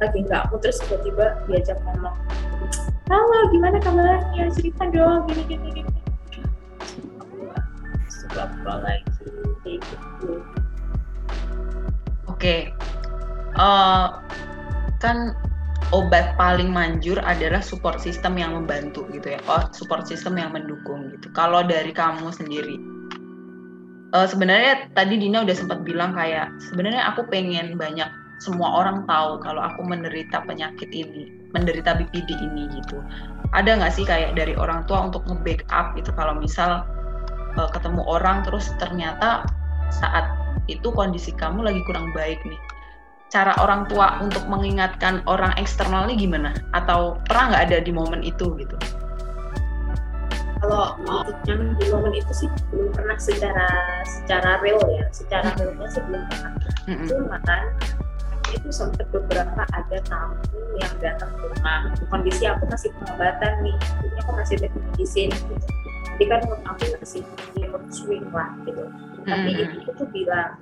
Speaker 3: lagi nggak mau terus tiba-tiba diajak ngomong halo gimana kabarnya cerita dong gini gini gini aku pura lagi kayak gitu
Speaker 2: Oke. Eh, kan obat paling manjur adalah support system yang membantu gitu ya. Oh, support system yang mendukung gitu. Kalau dari kamu sendiri, eh, sebenarnya tadi Dina udah sempat bilang kayak sebenarnya aku pengen banyak semua orang tahu kalau aku menderita penyakit ini, menderita BPD ini gitu. Ada nggak sih kayak dari orang tua untuk nge-backup gitu kalau misal eh, ketemu orang terus ternyata saat itu kondisi kamu lagi kurang baik nih. Cara orang tua untuk mengingatkan orang eksternal ini gimana? Atau pernah nggak ada di momen itu gitu?
Speaker 3: kalau yang di momen itu sih belum pernah secara secara real ya secara realnya sih belum pernah
Speaker 2: Mm-mm.
Speaker 3: cuman itu sempat beberapa ada tamu yang datang ke rumah. Kondisi aku masih pengobatan nih jadi aku masih ada medicine. Gitu jadi kan menurut aku masih di mood swing lah gitu. Tapi
Speaker 2: Mm-mm.
Speaker 3: ibu tuh bilang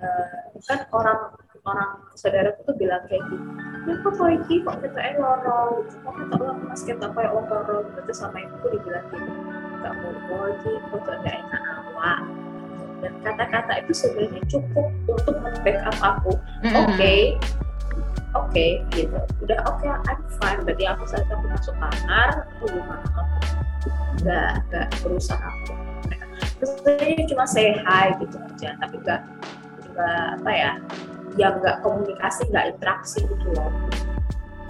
Speaker 3: eh, kan orang orang saudaraku tuh bilang kayak gitu ya kok kau iki kok kita eh loro kok kita ulang mas kita kayak loro terus sama ibu dibilang gitu gak mau lagi kok ada enak awak dan kata-kata itu sebenarnya cukup untuk membackup aku. Oke. Oke gitu. Udah oke I'm fine. Berarti aku saat aku masuk kamar aku gimana nggak nggak berusaha aku. Terus saya cuma say hi gitu aja tapi nggak nggak apa ya yang nggak komunikasi nggak interaksi gitu loh.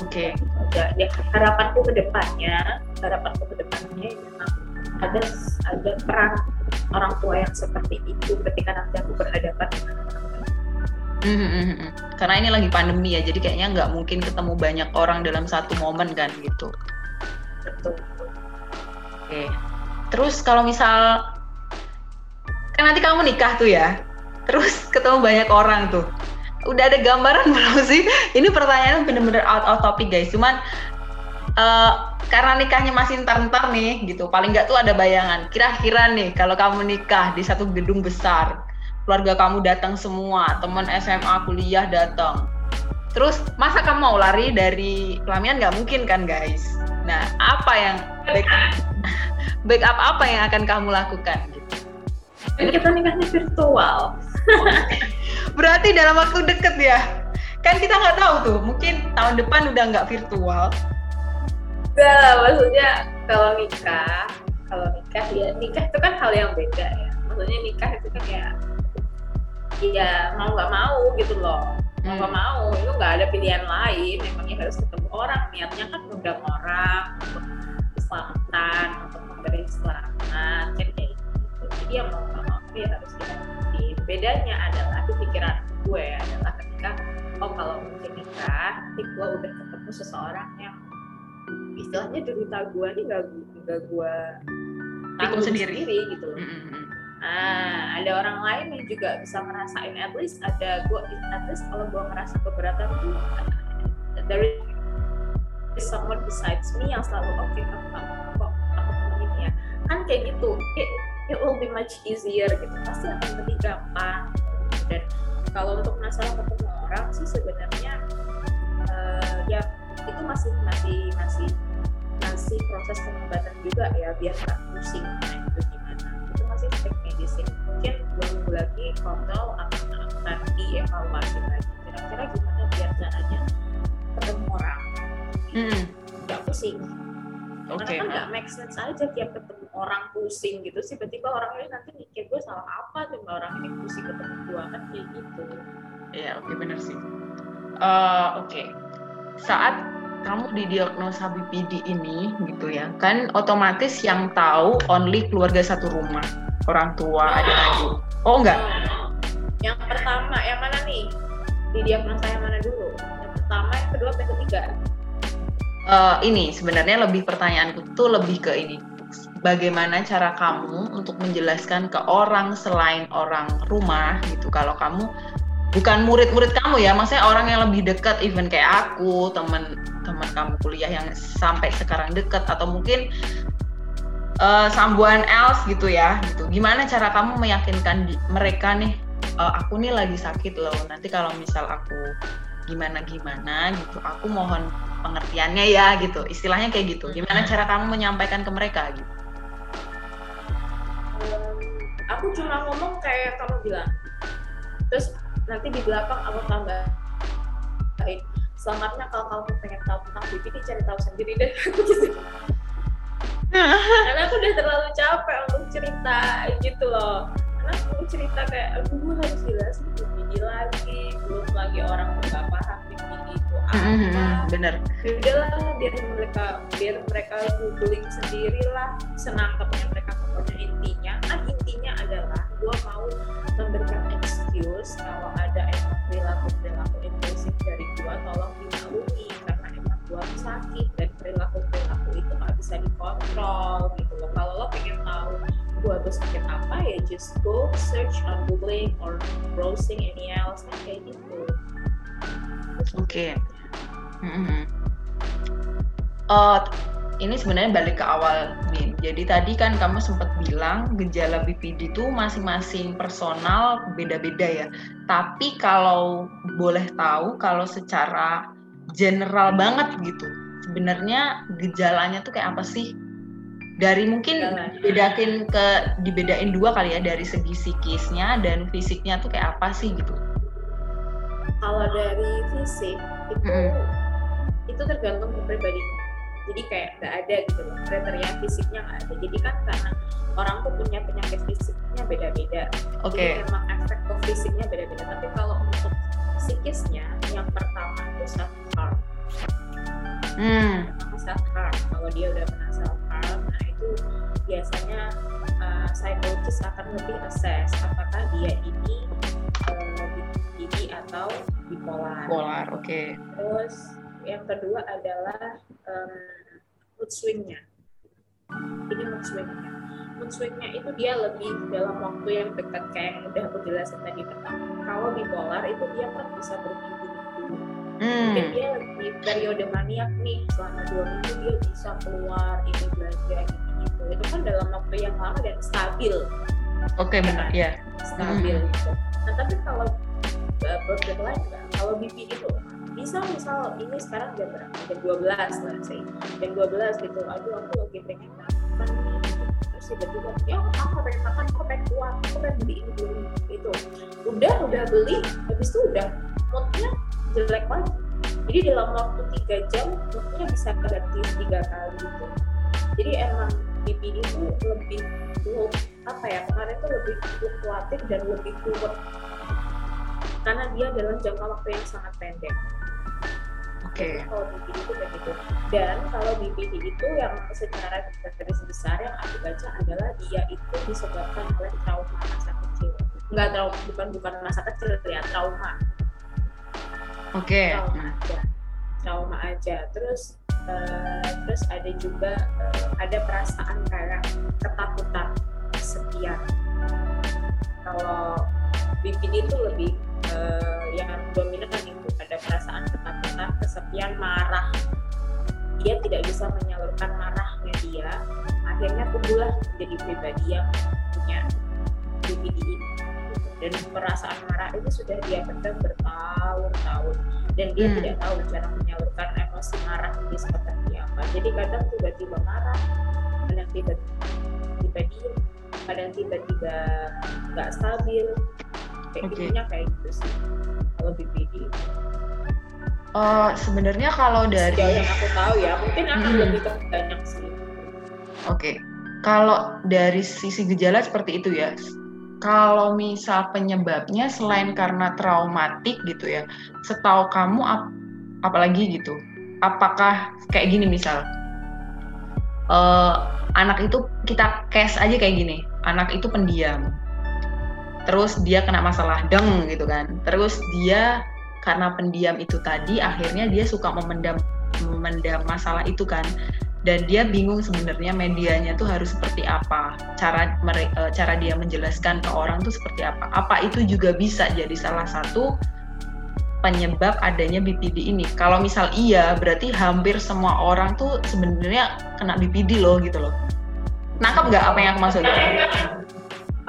Speaker 2: Oke.
Speaker 3: aja. Ya, harapanku ke depannya harapanku ke depannya memang ada ada peran orang tua yang seperti itu ketika nanti aku berhadapan dengan.
Speaker 2: Mm-mm. Karena ini lagi pandemi ya, jadi kayaknya nggak mungkin ketemu banyak orang dalam satu momen kan gitu.
Speaker 3: betul
Speaker 2: Oke. Terus kalau misal kan nanti kamu nikah tuh ya, terus ketemu banyak orang tuh. Udah ada gambaran belum sih? Ini pertanyaan bener-bener out of topic guys. Cuman eh, karena nikahnya masih ntar-ntar nih gitu. Paling nggak tuh ada bayangan. Kira-kira nih kalau kamu nikah di satu gedung besar, keluarga kamu datang semua, teman SMA, kuliah datang. Terus masa kamu mau lari dari pelaminan nggak mungkin kan guys? Nah apa yang back, backup apa yang akan kamu lakukan? Gitu.
Speaker 3: Kita nikahnya virtual.
Speaker 2: Berarti dalam waktu deket ya? Kan kita nggak tahu tuh, mungkin tahun depan udah nggak virtual.
Speaker 3: Enggak lah, maksudnya kalau nikah, kalau nikah ya nikah itu kan hal yang beda ya. Maksudnya nikah itu kan ya, ya mau nggak mau gitu loh. Mau nggak
Speaker 2: Hmm.
Speaker 3: mau, itu nggak ada pilihan lain. Memangnya harus ketemu orang. Niatnya kan undang orang untuk keselamatan, untuk memberi selamat, kan kayak gitu. Jadi ya mau nggak mau ya harus dihadapi. Bedanya adalah di pikiran gue adalah ketika oh kalau mungkin nikah, nanti gue udah ketemu seseorang yang istilahnya derita gue nih gak, gak gue tanggung
Speaker 2: sendiri.
Speaker 3: sendiri, gitu loh.
Speaker 2: Mm-mm.
Speaker 3: Nah, ada orang lain yang juga bisa ngerasain at least ada gue at least kalau gue ngerasa keberatan tuh there someone besides me yang selalu oke okay, kamu kok aku temenin ya kan kayak gitu it, it will be much easier gitu pasti akan lebih gampang dan kalau untuk masalah ketemu orang sih sebenarnya uh, ya itu masih masih masih masih proses pengobatan juga ya biar tak pusing. Nah itu gimana? Itu masih step medicine mungkin dua minggu lagi kontrol akan akan dievaluasi lagi. Kira-kira gimana biar caranya ketemu orang?
Speaker 2: Hmm.
Speaker 3: nggak pusing. Karena kan nggak make sense aja tiap ketemu orang pusing gitu. Sih tiba-tiba orang ini nanti mikir gue salah apa? Tuh orang ini pusing ketemu gue kan kayak gitu.
Speaker 2: Iya, oke bener sih. Eh, oke. Saat kamu didiagnosa BPD ini gitu ya, kan otomatis yang tahu only keluarga satu rumah, orang tua, adik-adik. Oh enggak?
Speaker 3: Oh, yang pertama yang mana nih di diagnosa yang mana dulu yang pertama yang kedua yang ketiga
Speaker 2: Eh, ini sebenarnya lebih pertanyaanku tuh lebih ke ini. Bagaimana cara kamu untuk menjelaskan ke orang selain orang rumah gitu kalau kamu bukan murid-murid kamu ya, maksudnya orang yang lebih dekat even kayak aku, teman teman kamu kuliah yang sampai sekarang dekat atau mungkin eh, someone else gitu ya gitu. Gimana cara kamu meyakinkan di- mereka nih eh, aku nih lagi sakit loh. Nanti kalau misal aku gimana gimana gitu, aku mohon pengertiannya ya gitu. Istilahnya kayak gitu. Gimana cara kamu menyampaikan ke mereka gitu?
Speaker 3: Aku cuma ngomong kayak kamu bilang terus nanti di belakang aku tambah selamatnya kalau kamu pengen tahu tentang BPD cari tahu sendiri deh. Aku karena aku udah terlalu capek untuk cerita gitu loh. Karena aku cerita kayak gue harus jelasin BPD lagi. Belum lagi orang nggak paham BPD itu apa.
Speaker 2: Bener.
Speaker 3: Ya udahlah biar mereka biar mereka googling sendiri lah senangkapnya mereka pokoknya. Intinya kan intinya adalah gue mau memberikan excuse kalau ada perilaku perilaku gue tolong dimaklumi karena emang gue sakit dan perilaku perilaku itu nggak bisa dikontrol gitu loh kalau lo pengen tahu gue tuh sakit apa ya just go search on googling or browsing any else kayak gitu
Speaker 2: Oke. Mm-mm. Eh, ini sebenarnya balik ke awal nih. Jadi tadi kan kamu sempat bilang gejala BPD itu masing-masing personal beda-beda ya. Tapi kalau boleh tahu kalau secara general banget gitu, sebenarnya gejalanya tuh kayak apa sih? Dari mungkin dibedakin ke dibedain dua kali ya dari segi psikisnya dan fisiknya tuh kayak apa sih gitu.
Speaker 3: kalau dari fisik itu
Speaker 2: Mm-mm.
Speaker 3: itu tergantung kepribadian jadi kayak nggak ada gitu loh kriteria fisiknya nggak ada jadi kan karena orang tuh punya penyakit fisiknya beda-beda
Speaker 2: Oke.
Speaker 3: jadi memang efek ke fisiknya beda-beda tapi kalau untuk psikisnya yang pertama itu self harm
Speaker 2: Hmm.
Speaker 3: self harm kalau dia udah kena self harm nah itu biasanya uh, psikologis akan lebih assess apakah dia ini uh, atau bipolar
Speaker 2: Polar, oke.
Speaker 3: Terus yang kedua adalah em, mood swingnya. Ini mood swingnya. Mood swingnya itu dia lebih dalam waktu yang dekat kayak yang udah aku jelasin tadi pertama. Kalau bipolar itu dia kan bisa berminggu-minggu. Mungkin
Speaker 2: Hmm.
Speaker 3: dia lagi periode maniak nih selama dua minggu dia bisa keluar ini belanja ini itu. Itu kan dalam waktu yang lama dan stabil
Speaker 2: Oke, benar. Ya.
Speaker 3: stabil
Speaker 2: Hmm.
Speaker 3: gitu. Nah tapi kalau uh, borderline enggak, kalau BP itu bisa misal ini sekarang jam berapa? Jam 12 let's say. Jam 12 gitu, aduh aku lagi pengen makan nih gitu. Terus tiba-tiba, ya aku pengen makan, aku pengen kuat, aku pengen beli ini beli itu. Udah, udah beli, habis itu udah moodnya jelek lagi. Jadi dalam waktu 3 jam moodnya bisa ganti tiga kali gitu. Jadi emang BPD itu lebih flu- apa ya kemarin tuh lebih fluktuatif dan lebih kuat karena dia dalam jangka waktu yang sangat pendek.
Speaker 2: Oke.
Speaker 3: Jadi kalau BPD itu kayak gitu. Dan kalau BPD itu yang secara garis besar yang aku baca adalah dia itu disebabkan oleh trauma masa kecil. Enggak trauma, bukan bukan masa kecil ya, trauma.
Speaker 2: Oke.
Speaker 3: Trauma
Speaker 2: Nah,
Speaker 3: aja. Trauma aja. Terus eh, terus ada juga eh, ada perasaan kayak ketakutan, kesepian. Kalau BPD itu lebih eh, yang dominan itu ada perasaan ketakutan, kesepian, marah. dia tidak bisa menyalurkan marahnya dia akhirnya tumbuhlah menjadi pribadi yang punya BPD ini dan perasaan marah itu sudah dia pendam bertahun-tahun dan dia
Speaker 2: Hmm.
Speaker 3: tidak tahu cara menyalurkan emosi marah ini seperti apa jadi kadang tiba-tiba marah kadang tiba-tiba diem kadang tiba-tiba nggak stabil kayak
Speaker 2: Oke.
Speaker 3: gitunya kayak gitu sih kalau BPD
Speaker 2: Eh, sebenarnya kalau
Speaker 3: sejauh
Speaker 2: dari
Speaker 3: yang aku tahu ya mungkin akan
Speaker 2: Hmm.
Speaker 3: lebih banyak sih
Speaker 2: Oke, kalau dari sisi gejala seperti itu ya. Kalau misal penyebabnya selain karena traumatik gitu ya, setahu kamu ap- apalagi gitu, apakah kayak gini misal, eh, anak itu kita case aja kayak gini, anak itu pendiam, terus dia kena masalah deng gitu kan, terus dia karena pendiam itu tadi akhirnya dia suka memendam memendam masalah itu kan. Dan dia bingung sebenarnya medianya tuh harus seperti apa. Cara eh, cara dia menjelaskan ke orang tuh seperti apa. Apa itu juga bisa jadi salah satu penyebab adanya BPD ini. Kalau misal iya berarti hampir semua orang tuh sebenarnya kena BPD loh gitu loh. Nangkap nggak apa yang aku maksud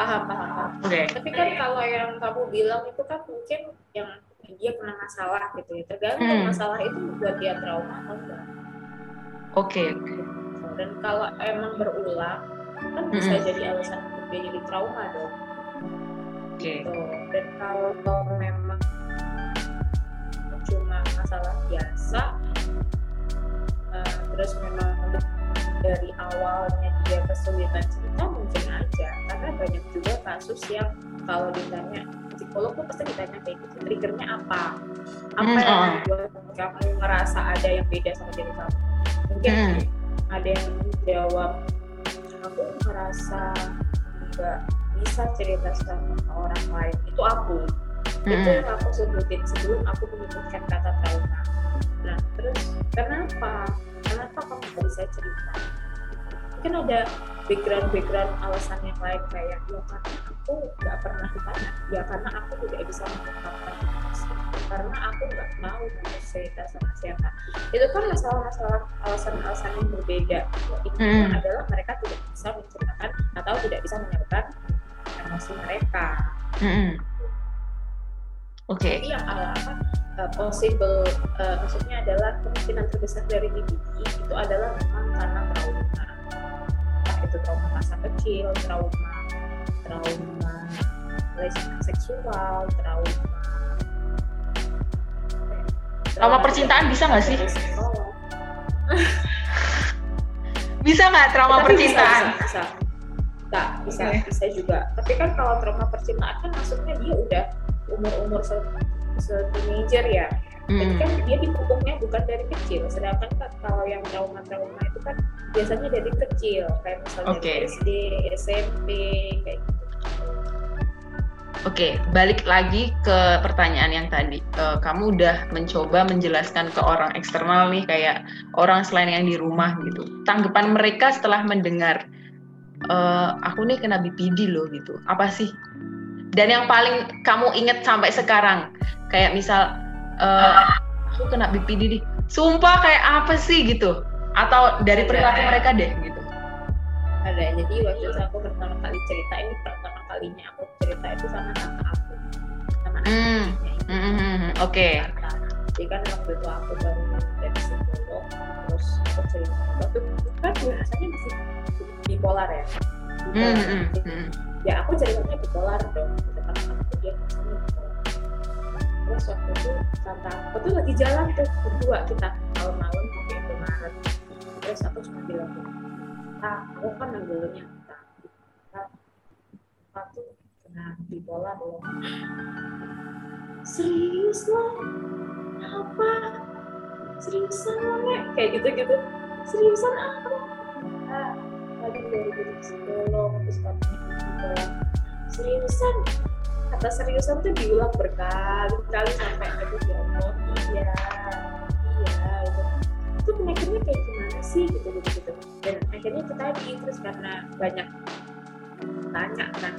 Speaker 3: paham paham paham. Tapi kan kalau yang kamu bilang itu kan mungkin yang dia pernah masalah gitu ya. Tergantung
Speaker 2: Hmm.
Speaker 3: masalah itu membuat dia trauma atau enggak.
Speaker 2: Oke
Speaker 3: dan kalau emang berulang kan bisa
Speaker 2: Mm-mm.
Speaker 3: jadi alasan untuk dia jadi trauma dong.
Speaker 2: Oke.
Speaker 3: Gitu. dan kalau memang cuma masalah biasa eh, terus memang dari awalnya dia kesulitan cerita mungkin aja. Karena banyak juga kasus yang kalau ditanya psikolog tuh pasti ditanya kayak gitu triggernya apa? Apa
Speaker 2: Hmm,
Speaker 3: yang
Speaker 2: oh.
Speaker 3: membuat kamu ngerasa ada yang beda sama diri kamu? Mungkin
Speaker 2: Hmm.
Speaker 3: ada yang jawab aku merasa nggak bisa cerita sama orang lain. Itu aku. Itu
Speaker 2: Mm-mm.
Speaker 3: yang aku sebutin sebelum aku menyebutkan kata trauma. Nah terus kenapa kenapa kamu nggak bisa cerita? Mungkin ada background background alasan yang lain kayak ya karena aku nggak pernah ditanya ya karena aku tidak bisa mengungkapkan emosi karena aku nggak mau cerita sama siapa. Itu kan masalah-masalah alasan-alasan yang berbeda. Intinya
Speaker 2: Hmm.
Speaker 3: adalah mereka tidak bisa menceritakan atau tidak bisa menyalurkan emosi mereka.
Speaker 2: Mm-mm. Oke
Speaker 3: Jadi yang ala apa uh, possible uh, maksudnya adalah kemungkinan terbesar dari BPD itu adalah memang karena trauma. Entah itu trauma masa kecil, trauma trauma pelecehan seksual, trauma
Speaker 2: Trauma percintaan bisa nggak sih? bisa nggak trauma
Speaker 3: Tapi
Speaker 2: percintaan
Speaker 3: Bisa, bisa, bisa. Nggak, bisa,
Speaker 2: Oke.
Speaker 3: bisa juga. Tapi kan kalau trauma percintaan kan maksudnya dia udah umur-umur se, se teenager ya. Jadi
Speaker 2: Mm.
Speaker 3: kan dia dipupuknya bukan dari kecil. Sedangkan kan kalau yang trauma-trauma itu kan biasanya dari kecil, kayak misalnya dari SD, SMP, kayak gitu.
Speaker 2: Oke, balik lagi ke pertanyaan yang tadi. Eh, kamu udah mencoba menjelaskan ke orang eksternal nih, kayak orang selain yang di rumah gitu. Tanggapan mereka setelah mendengar, "Eh, aku nih kena BPD loh gitu. Apa sih? Dan yang paling kamu inget sampai sekarang, kayak misal, eh, aku kena BPD nih. Sumpah kayak apa sih gitu? Atau dari perilaku mereka deh gitu.
Speaker 3: Ada. Jadi waktu itu aku pertama kali cerita ini pertama kalinya aku cerita itu sama tante aku, sama
Speaker 2: Hmm.
Speaker 3: anaknya itu.
Speaker 2: Hmm, hmm, hmm, Oke.
Speaker 3: Jakarta. Jadi kan waktu itu aku baru dari psikolog, terus aku cerita. Waktu itu kan biasanya masih bipolar ya. Bipolar.
Speaker 2: hmm,
Speaker 3: Jadi,
Speaker 2: hmm.
Speaker 3: Ya aku ceritanya bipolar dong. Gitu, Karena aku dia bipolar. Terus waktu itu tante aku tuh lagi jalan tuh berdua kita malam-malam pakai Indomaret. Terus aku cuma bilang, ah aku kan manggilnya kita. Kita tuh kena bipolar loh. Serius loh? apa seriusan lo Nek? kayak gitu gitu seriusan apa ah tadi dari jadi psikolog terus katanya bipolar seriusan? Kata seriusan tuh diulang berkali-kali sampai aku oh iya iya. Gitu itu penyakitnya kayak gimana sih? Gitu gitu gitu. Dan akhirnya itu tadi terus karena banyak tanya kan.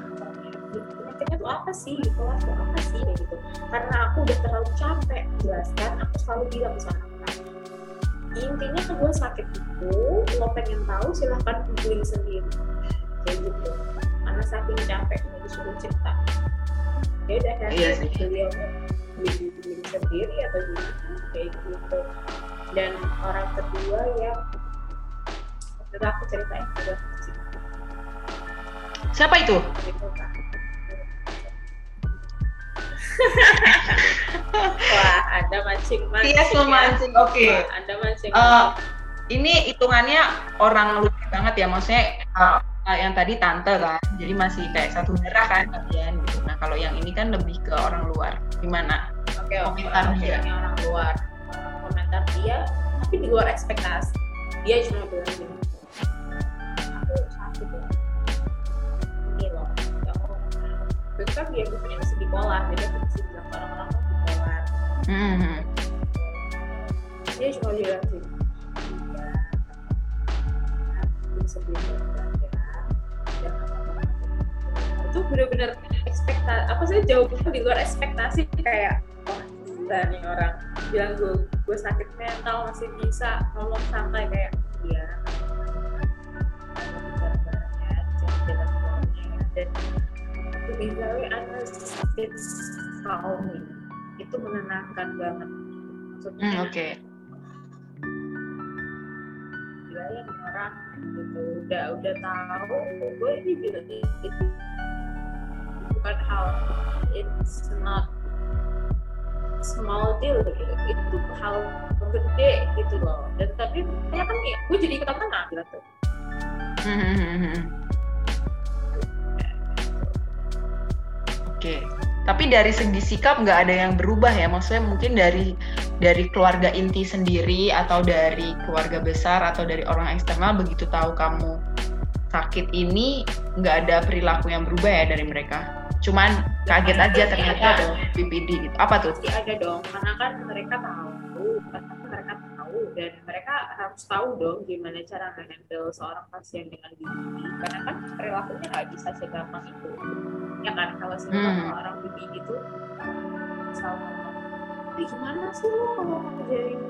Speaker 3: Penyakitnya tuh apa sih? Bipolar tuh apa sih? Kayak gitu. Karena aku udah terlalu capek jelaskan aku selalu bilang sama intinya gue sakit itu lo pengen tahu silahkan googling sendiri. Kayak gitu karena saking capeknya disuruh cerita ya udah kan
Speaker 2: Iya sih.
Speaker 3: beliau googling sendiri atau gimana kayak gitu dan orang kedua yang itu aku ceritain sih
Speaker 2: Siapa itu?
Speaker 3: gitu Wah, Anda mancing-mancing.
Speaker 2: Tias
Speaker 3: ya.
Speaker 2: memancing. Oke.
Speaker 3: Wah, Anda mancing.
Speaker 2: Eh, ini hitungannya orang luar banget ya, maksudnya eh, eh, yang tadi tante kan, jadi masih kayak satu darah kan kalian gitu. Nah kalau yang ini kan lebih ke orang luar. Gimana?
Speaker 3: Oke, oke.
Speaker 2: komentar
Speaker 3: oke,
Speaker 2: dia.
Speaker 3: Orang luar. Komentar dia, tapi di luar ekspektasi. Dia cuma bilang gini. Aku sakit ya. Ini loh. Allah. Itu kan dia gue masih bipolar, jadi aku mesti bilang ke orang-orang aku bipolar.
Speaker 2: Hmm.
Speaker 3: Dia cuma bilang. Aku banget ya. Jangan apa-apa. Itu bener-bener ekspektasi apa sih jawabannya di luar ekspektasi. Kayak gila nih orang. Bilang gue gue sakit mental masih bisa ngomong santai. Kayak iya. Dan to be very honest it's calming itu menenangkan banget. Maksudnya
Speaker 2: Hmm, Oke.
Speaker 3: gila ya orang. Gitu. Udah udah tahu gue ini juga itu bukan hal it's not small deal gitu itu hal gede gitu loh dan tapi kayak kan ya, gue jadi ikutan tengah gitu
Speaker 2: Hmm. Oke. Tapi dari segi sikap nggak ada yang berubah ya, maksudnya mungkin dari dari keluarga inti sendiri atau dari keluarga besar atau dari orang eksternal begitu tahu kamu sakit ini nggak ada perilaku yang berubah ya dari mereka. Cuman kaget aja ternyata
Speaker 3: Ada.
Speaker 2: BPD gitu. Apa tuh?
Speaker 3: pasti ada dong karena kan mereka tahu karena mereka tahu dan mereka harus tahu dong gimana cara handle seorang pasien dengan BPD karena kan perilakunya nggak bisa segampang itu ya kan kalau misalnya
Speaker 2: Hmm.
Speaker 3: orang BPD itu "Ih, gimana sih lo kalau ngajarin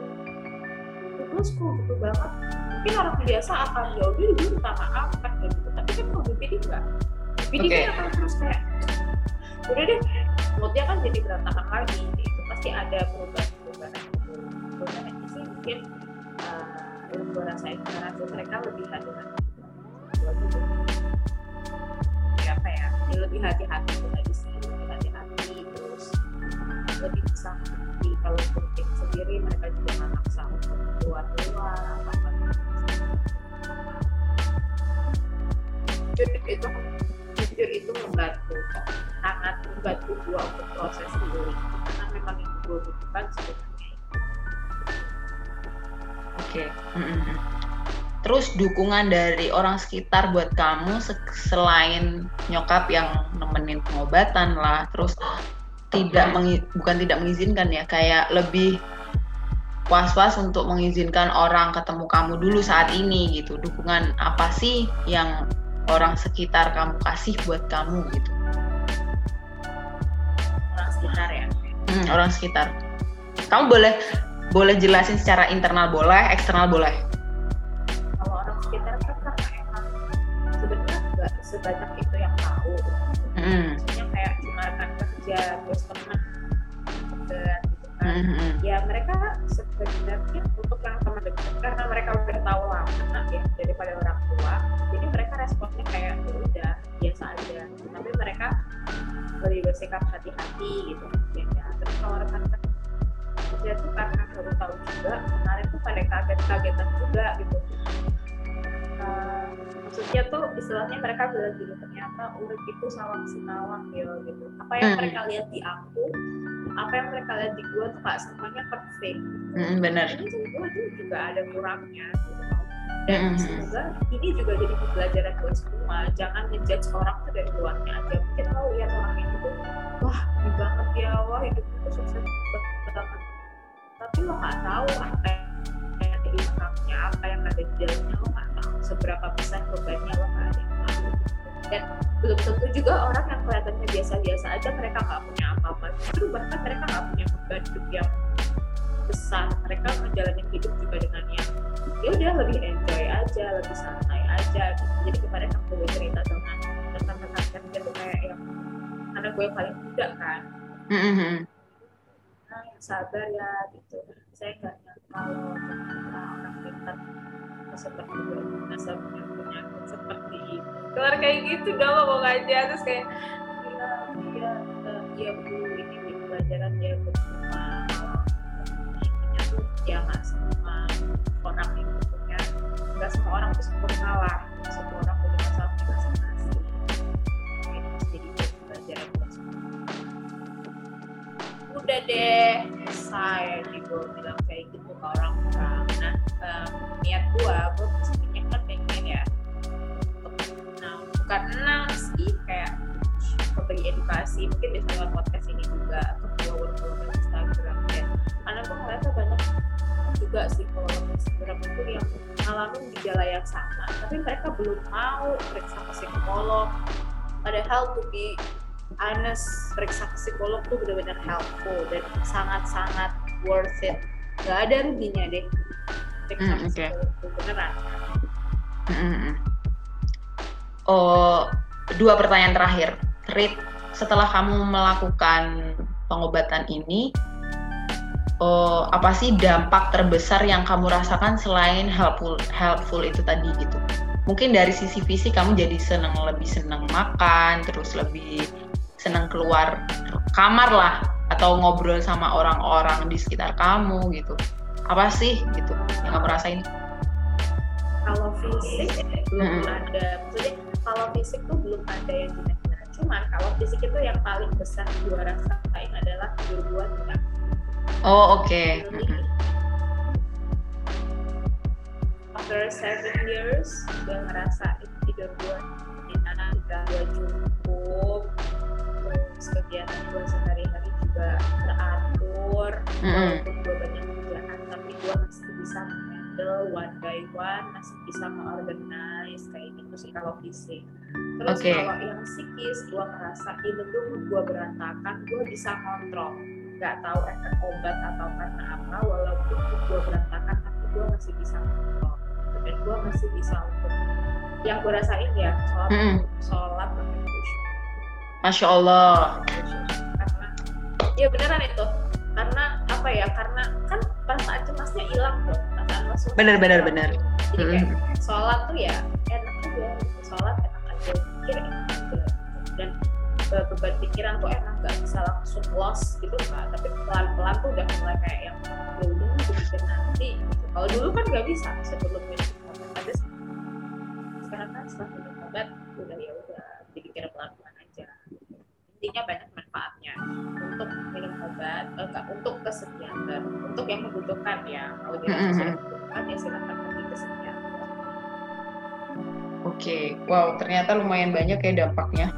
Speaker 3: terus kok gitu banget. Mungkin orang biasa akan ya udah dia minta maaf kan gitu. Tapi kan kalau BPD enggak BPD
Speaker 2: Oke.
Speaker 3: kan akan terus kayak udah deh moodnya kan jadi berantakan lagi. Itu pasti ada perubahan-perubahan itu perubahan itu sih mungkin uh, yang gue rasain tuh mereka lebih hati-hati lebih apa ya lebih hati-hati tuh tadi sih lebih hati-hati terus lebih bisa kalau untuk sendiri mereka juga nggak maksa untuk keluar-keluar apa apa jujur itu jujur itu membantu sangat membantu gua untuk proses healing karena memang yang gue butuhkan sebenarnya
Speaker 2: Oke. Terus dukungan dari orang sekitar buat kamu se- selain nyokap yang nemenin pengobatan lah, terus tidak mengi- bukan tidak mengizinkan ya, kayak lebih was-was untuk mengizinkan orang ketemu kamu dulu saat ini gitu. Dukungan apa sih yang orang sekitar kamu kasih buat kamu gitu?
Speaker 3: orang sekitar ya
Speaker 2: Hmm, orang sekitar. Kamu boleh boleh jelasin secara internal boleh, eksternal boleh.
Speaker 3: kalau orang sekitar kan karena emang sebenarnya nggak sebanyak itu yang tahu
Speaker 2: Hmm.
Speaker 3: maksudnya kayak cuma kan kerja terus teman kan.
Speaker 2: Hmm,
Speaker 3: ya mereka sebenarnya untuk yang teman dekat karena mereka udah tahu lama ya daripada orang tua jadi mereka responnya kayak ya udah biasa aja. Tapi mereka lebih bersikap hati-hati gitu ya, ya. terus kalau rekan-rekan kerja tuh karena baru tahu juga kemarin tuh pada kaget-kagetan juga gitu. Maksudnya tuh istilahnya mereka bilang gitu ternyata urip itu sawang sinawang ya gitu. Apa yang
Speaker 2: Hmm.
Speaker 3: mereka lihat di aku apa yang mereka lihat di gua tuh gak semuanya perfect.
Speaker 2: Hmm, bener.
Speaker 3: ini tuh juga ada kurangnya. Gitu dan
Speaker 2: Hmm.
Speaker 3: semoga ini juga jadi pembelajaran buat semua. Jangan ngejudge orang tuh dari luarnya aja. Mungkin lo lihat orang ini tuh wah ini banget ya. Wah hidupnya tuh sukses banget. Tapi lo nggak tahu apa yang ada di belakangnya apa yang ada di dalamnya lo nggak tahu seberapa besar bebannya lo nggak ada. yang tahu dan belum tentu juga orang yang kelihatannya biasa-biasa aja mereka nggak punya apa-apa. Justru bahkan mereka nggak punya beban hidup yang besar. Mereka menjalani hidup juga dengan yang ya udah lebih enjoy aja lebih santai aja gitu. jadi kemarin aku cerita dengan rekan-rekan kerja tuh kayak yang karena gue yang paling muda kan. Nah yang sabar ya gitu. Saya nggak nyangka kalau orang pintar. Seperti gue penyakit seperti ini keluar kayak gitu dong ngomong aja. Terus kayak gila dia eh, dia bu ini di pelajaran dia bercuma intinya tuh ya nggak semua orang itu punya nggak semua orang tuh sempurna lah semua orang punya masalahnya masing-masing. Gitu, jadi pelajaran semua udah deh saya gue bilang kayak gitu ke orang-orang. Nah em, niat gue gue bukan enam sih kayak memberi edukasi mungkin bisa lewat podcast ini juga ke follower-follower Instagram ya karena gue ngerasa banyak juga sih follower Instagram itu yang ngalamin gejala yang sama tapi mereka belum mau periksa ke psikolog padahal to be honest periksa ke psikolog tuh benar-benar helpful dan sangat-sangat worth it gak ada ruginya deh periksa
Speaker 2: Hmm,
Speaker 3: ke
Speaker 2: oke.
Speaker 3: psikolog tuh beneran
Speaker 2: Mm-mm. Oh, dua pertanyaan terakhir. Rit, setelah kamu melakukan pengobatan ini, oh, apa sih dampak terbesar yang kamu rasakan selain helpful helpful itu tadi gitu? Mungkin dari sisi fisik kamu jadi senang lebih senang makan, terus lebih senang keluar kamar lah atau ngobrol sama orang-orang di sekitar kamu gitu. Apa sih gitu yang kamu rasain?
Speaker 3: kalau fisik belum ada maksudnya kalau fisik tuh belum ada yang gimana cuman kalau fisik itu yang paling besar gua rasain adalah tidur gua tidak
Speaker 2: Oh, oke.
Speaker 3: Really,
Speaker 2: Mm-mm.
Speaker 3: after seven years gue ngerasa tidur gue enak tidak gue cukup terus kegiatan gue sehari-hari juga teratur
Speaker 2: Mm-mm.
Speaker 3: walaupun handle one by one masih bisa mengorganize kayak gitu sih kalau fisik terus
Speaker 2: Oke.
Speaker 3: kalau yang psikis gue ngerasa even tuh gue berantakan gue bisa kontrol nggak tahu efek obat atau karena apa walaupun gue berantakan tapi gue masih bisa kontrol dan gue masih bisa untuk yang gue rasain ya sholat
Speaker 2: Mm-mm.
Speaker 3: sholat pakai khusyuk
Speaker 2: Masya Allah.
Speaker 3: karena ya beneran itu karena apa ya karena kan perasaan cemasnya hilang tuh masuk
Speaker 2: Bener, bener, bener.
Speaker 3: jadi kayak sholat tuh ya enak aja gitu. sholat enak aja pikir enak aja dan be- beban pikiran tuh enak gak bisa langsung lost gitu kan tapi pelan pelan tuh udah mulai kayak yang ya udah nanti gitu. kalau dulu kan gak bisa sebelum minum obat ada sekarang kan setelah minum obat udah ya udah dipikir pelan pelan aja intinya banyak manfaatnya untuk minum obat eh, enggak untuk ke psikiater untuk yang membutuhkan ya kalau dia
Speaker 2: Mm-mm.
Speaker 3: sudah membutuhkan ya pergi ke
Speaker 2: Oke, wow ternyata lumayan banyak ya dampaknya.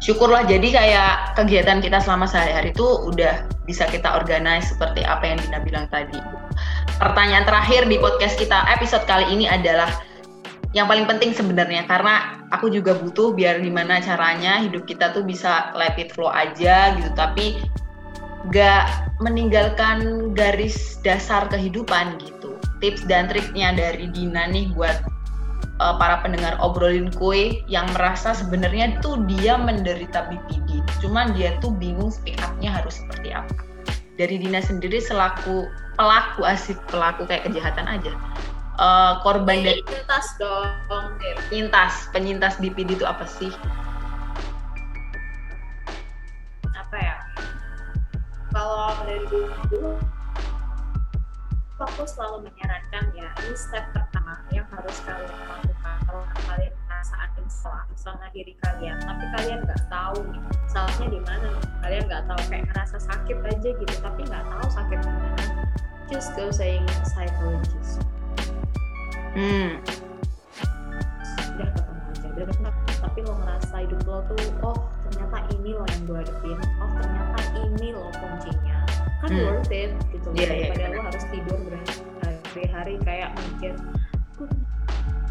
Speaker 2: Syukurlah jadi kayak kegiatan kita selama sehari-hari itu udah bisa kita organize seperti apa yang Dina bilang tadi. Pertanyaan terakhir di podcast kita episode kali ini adalah yang paling penting sebenarnya karena aku juga butuh biar gimana caranya hidup kita tuh bisa let it flow aja gitu tapi gak meninggalkan garis dasar kehidupan gitu. Tips dan triknya dari Dina nih buat uh, para pendengar obrolin kue yang merasa sebenarnya tuh dia menderita BPD, cuman dia tuh bingung speak up-nya harus seperti apa. Dari Dina sendiri selaku pelaku asik pelaku kayak kejahatan aja, uh, korban dari
Speaker 3: penyintas dong
Speaker 2: penyintas penyintas BPD itu apa sih?
Speaker 3: apa ya kalau dari dulu aku selalu menyarankan ya ini step pertama yang harus kalian lakukan kalau kalian merasa ada yang salah sama diri kalian. Tapi kalian nggak tahu nih salahnya di mana. Kalian nggak tahu kayak ngerasa sakit aja gitu tapi nggak tahu sakit di mana. Just go saying psychologist.
Speaker 2: Hmm,
Speaker 3: udah ketemu aja udah ketemu. Tapi lo ngerasa hidup lo tuh oh ternyata ini lo yang gue hadepin. Oh ternyata ini lo kuncinya kan
Speaker 2: Hmm.
Speaker 3: worth it gitu. Loh
Speaker 2: Iya,
Speaker 3: daripada
Speaker 2: benar.
Speaker 3: lo harus tidur berhari-hari kayak mikir "Kok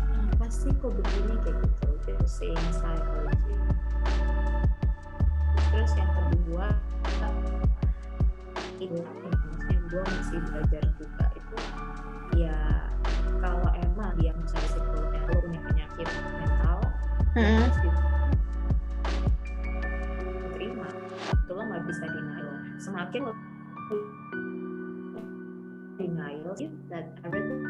Speaker 3: kenapa sih kok begini? Kayak gitu. Just saying psychology terus yang kedua tidur maksudnya gue masih belajar juga itu ya kalau emang dia misalnya psikolognya lo punya penyakit mental ya di- diterima. Itu lo nggak bisa denial. Semakin lo denial that everything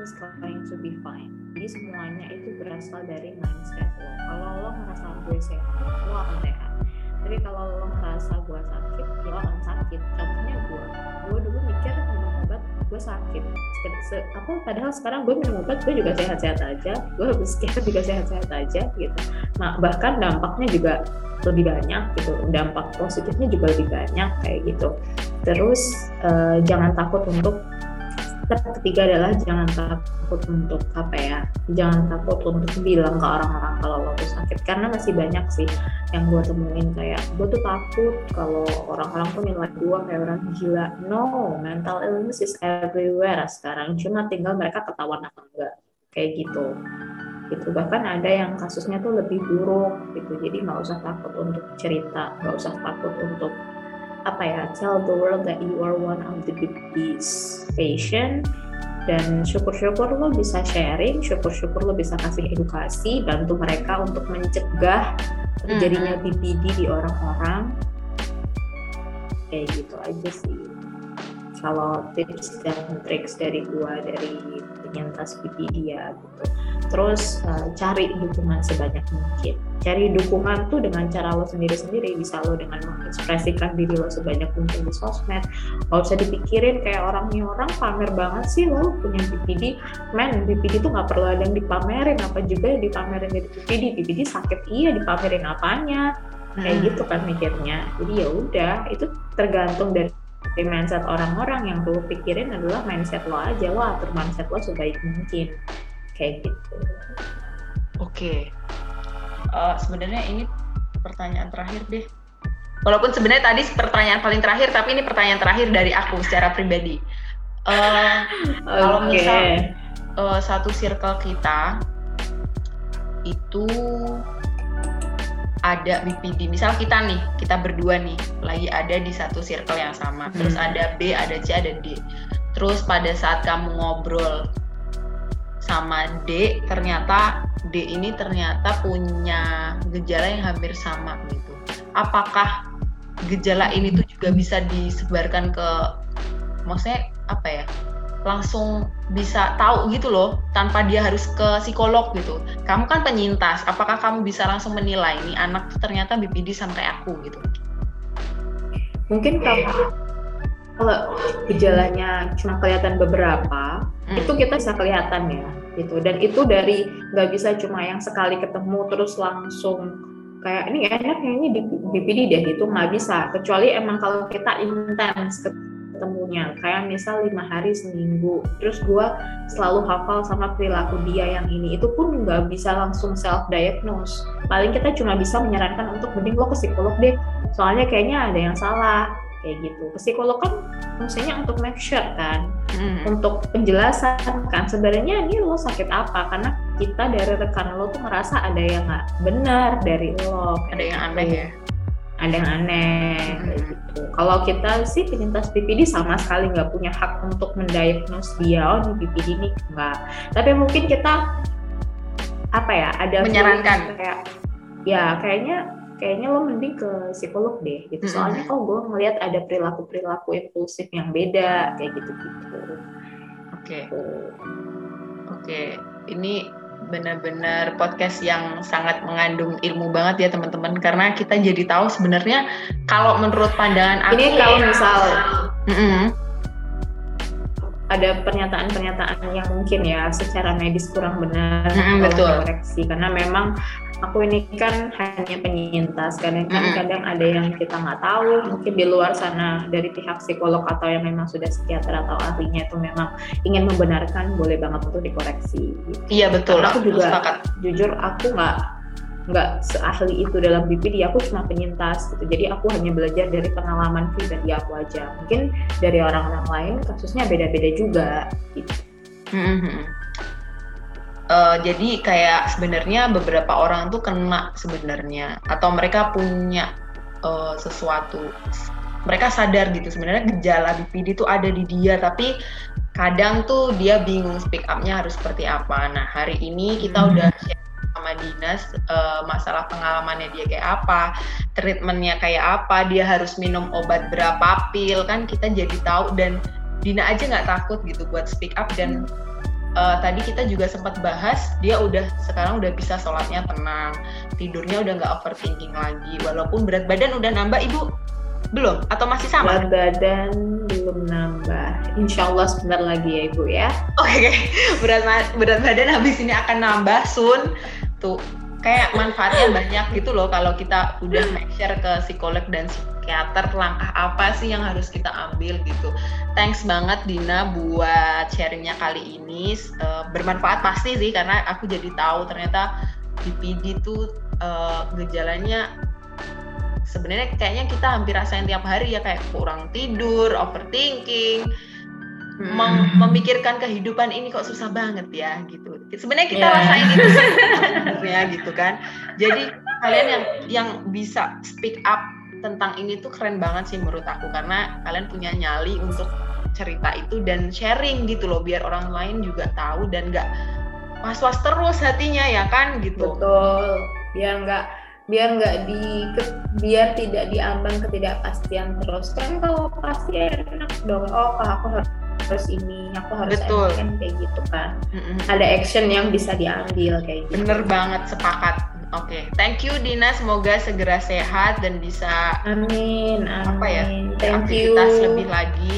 Speaker 3: is going to be fine. Jadi semuanya itu berasal dari mindset lo. Kalau lo ngerasa gue sehat lo akan sehat. Tapi kalau lo ngerasa gue sakit lo akan sakit. Contohnya gue gue dulu mikir gue sakit. Se- apa padahal sekarang gue minum obat gue juga sehat-sehat aja. Gue habis sehat juga sehat-sehat aja gitu. Nah bahkan dampaknya juga lebih banyak gitu. Dampak positifnya juga lebih banyak kayak gitu. Terus eh, jangan takut untuk ketiga adalah jangan takut untuk apa ya jangan takut untuk bilang ke orang-orang kalau lo tuh sakit. Karena masih banyak sih yang gue temuin kayak gue tuh takut kalau orang-orang tuh nilai gue kayak orang gila. No mental illness is everywhere sekarang. Cuma tinggal mereka ketahuan apa enggak. Kayak gitu. Gitu. Bahkan ada yang kasusnya tuh lebih buruk gitu. Jadi nggak usah takut untuk cerita nggak usah takut untuk apa ya tell the world that you are one of the BPD's patient dan syukur-syukur lo bisa sharing syukur-syukur lo bisa kasih edukasi bantu mereka untuk mencegah terjadinya BPD di orang-orang. Kayak gitu aja sih. Kalau tips dan triks dari gua dari penyintas BPD ya gitu terus uh, cari dukungan sebanyak mungkin. Cari dukungan tuh dengan cara lo sendiri-sendiri. Bisa lo dengan mengekspresikan diri lo sebanyak mungkin di sosmed. Gak usah dipikirin kayak orang nih orang pamer banget sih lo punya BPD men BPD tuh nggak perlu ada yang dipamerin. Apa juga yang dipamerin dari BPD BPD sakit. Iya dipamerin apanya? Kayak
Speaker 2: Mm.
Speaker 3: gitu kan mikirnya. Jadi ya udah itu tergantung dari dari mindset orang-orang. Yang lo pikirin adalah mindset lo aja. Lo atur mindset lo sebaik mungkin kayak gitu
Speaker 2: Oke. Eh, sebenarnya ini pertanyaan terakhir deh. Walaupun sebenarnya tadi pertanyaan paling terakhir, tapi ini pertanyaan terakhir dari aku secara pribadi. Eh, Kalau
Speaker 3: oke
Speaker 2: misal- eh, satu circle kita itu ada BPD. Misal kita nih, kita berdua nih, lagi ada di satu circle yang sama. Terus
Speaker 3: Hmm.
Speaker 2: ada B, ada C, ada D. Terus pada saat kamu ngobrol sama D, ternyata D ini ternyata punya gejala yang hampir sama gitu. Apakah gejala ini tuh juga bisa disebarkan ke, maksudnya apa ya? langsung bisa tahu gitu loh tanpa dia harus ke psikolog gitu. Kamu kan penyintas, apakah kamu bisa langsung menilai nih anak tuh ternyata BPD sama kayak aku gitu?
Speaker 3: mungkin kalau kalau gejalanya cuma kelihatan beberapa
Speaker 2: Hmm.
Speaker 3: itu kita bisa kelihatan ya gitu. Dan itu dari nggak bisa cuma yang sekali ketemu terus langsung kayak ini enaknya ini di BPD deh gitu nggak bisa. Kecuali emang kalau kita intens ketemunya kayak misal lima hari seminggu terus gua selalu hafal sama perilaku dia yang ini itu pun nggak bisa langsung self diagnose paling kita cuma bisa menyarankan untuk mending lo ke psikolog deh soalnya kayaknya ada yang salah kayak gitu psikolog kan fungsinya untuk make sure kan
Speaker 2: Hmm.
Speaker 3: untuk penjelasan kan sebenarnya ini lo sakit apa karena kita dari rekan lo tuh ngerasa ada yang nggak benar dari lo
Speaker 2: Ada yang
Speaker 3: kayak
Speaker 2: aneh
Speaker 3: gitu.
Speaker 2: ya?
Speaker 3: ada yang aneh kayak
Speaker 2: Mhm.
Speaker 3: gitu kalau kita sih penyintas BPD sama sekali nggak punya hak untuk mendiagnos dia oh ini BPD nih enggak tapi mungkin kita apa ya ada
Speaker 2: Menyarankan.
Speaker 3: kayak ya kayaknya kayaknya lo mending ke psikolog deh gitu. Soalnya kok gue ngelihat ada perilaku perilaku impulsif yang beda kayak gitu gitu.
Speaker 2: Oke, oke. Ini benar-benar podcast yang sangat mengandung ilmu banget ya teman-teman. Karena kita jadi tahu sebenarnya kalau menurut pandangan aku
Speaker 3: ini kalau misal
Speaker 2: Mm-mm.
Speaker 3: ada pernyataan-pernyataan yang mungkin ya secara medis kurang benar tolong
Speaker 2: betul.
Speaker 3: dikoreksi karena memang aku ini kan hanya penyintas kadang
Speaker 2: Mm-mm.
Speaker 3: kadang ada yang kita nggak tahu mungkin di luar sana dari pihak psikolog atau yang memang sudah psikiater atau ahlinya itu memang ingin membenarkan boleh banget untuk dikoreksi gitu.
Speaker 2: Iya betul.
Speaker 3: Karena aku juga
Speaker 2: sepakat.
Speaker 3: jujur aku nggak nggak seahli itu dalam BPD aku cuma penyintas gitu jadi aku hanya belajar dari pengalaman pribadi aku aja mungkin dari orang-orang lain kasusnya beda-beda juga gitu.
Speaker 2: Mhm. Eh, jadi kayak sebenarnya beberapa orang tuh kena sebenarnya atau mereka punya eh, sesuatu mereka sadar gitu sebenarnya gejala BPD itu ada di dia tapi kadang tuh dia bingung speak up-nya harus seperti apa. Nah, hari ini kita hmm. udah share sama Dinas uh, masalah pengalamannya dia kayak apa, treatmentnya kayak apa, dia harus minum obat berapa pil kan kita jadi tahu dan Dina aja nggak takut gitu buat speak up dan uh, tadi kita juga sempat bahas dia udah sekarang udah bisa sholatnya tenang. Tidurnya udah nggak overthinking lagi walaupun berat badan udah nambah ibu. Belum? Atau masih sama?
Speaker 3: Berat badan belum nambah. Insya Allah sebentar lagi ya ibu ya.
Speaker 2: Oke. Okay, berat berat badan habis ini akan nambah sun tuh kayak manfaatnya banyak gitu loh kalau kita udah make share ke psikolog dan psikiater langkah apa sih yang harus kita ambil gitu. Thanks banget Dina buat sharingnya kali ini uh, bermanfaat pasti sih karena aku jadi tahu ternyata BPD tuh uh, gejalanya sebenarnya kayaknya kita hampir rasain tiap hari ya kayak kurang tidur, overthinking, hmm. memikirkan kehidupan ini kok susah banget ya gitu. Sebenarnya kita yeah. rasain itu sebenarnya gitu kan. Jadi kalian yang yang bisa speak up tentang ini tuh keren banget sih menurut aku karena kalian punya nyali untuk cerita itu dan sharing gitu loh biar orang lain juga tahu dan nggak was-was terus hatinya ya kan gitu.
Speaker 3: Betul. Biar nggak biar nggak di biar tidak diambang ketidakpastian terus kan kalau pasti enak dong oh aku harus harus ini aku harus
Speaker 2: Betul.
Speaker 3: kan kayak gitu kan mm-hmm. ada action yang bisa diambil kayak gitu
Speaker 2: bener banget sepakat oke okay. thank you Dina semoga segera sehat dan bisa
Speaker 3: amin, amin. apa ya
Speaker 2: thank aktivitas you. lebih lagi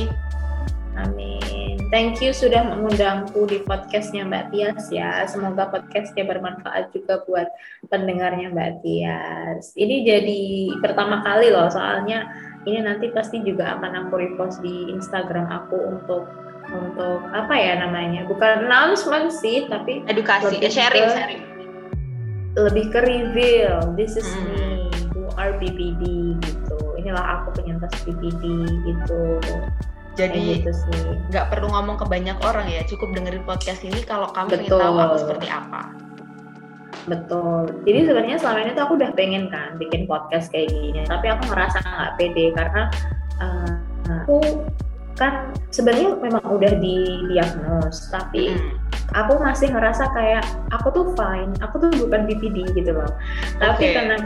Speaker 3: amin thank you sudah mengundangku di podcastnya Mbak Tias ya semoga podcastnya bermanfaat juga buat pendengarnya Mbak Tias ini jadi pertama kali loh soalnya ini nanti pasti juga akan aku repost di Instagram aku untuk untuk apa ya namanya bukan announcement sih tapi
Speaker 2: edukasi eh, sharing ke, sharing
Speaker 3: lebih ke reveal this is hmm. me who are BPD gitu inilah aku penyintas BPD gitu
Speaker 2: jadi gitu nggak perlu ngomong ke banyak orang ya cukup dengerin podcast ini kalau kamu Betul. ingin tahu aku seperti apa
Speaker 3: Betul. Jadi sebenarnya selama ini tuh aku udah pengen kan bikin podcast kayak gini, tapi aku ngerasa nggak pede karena uh, aku kan sebenarnya memang udah didiagnos, tapi hmm. Aku masih ngerasa kayak aku tuh fine, aku tuh bukan BPD gitu loh. Tapi okay. karena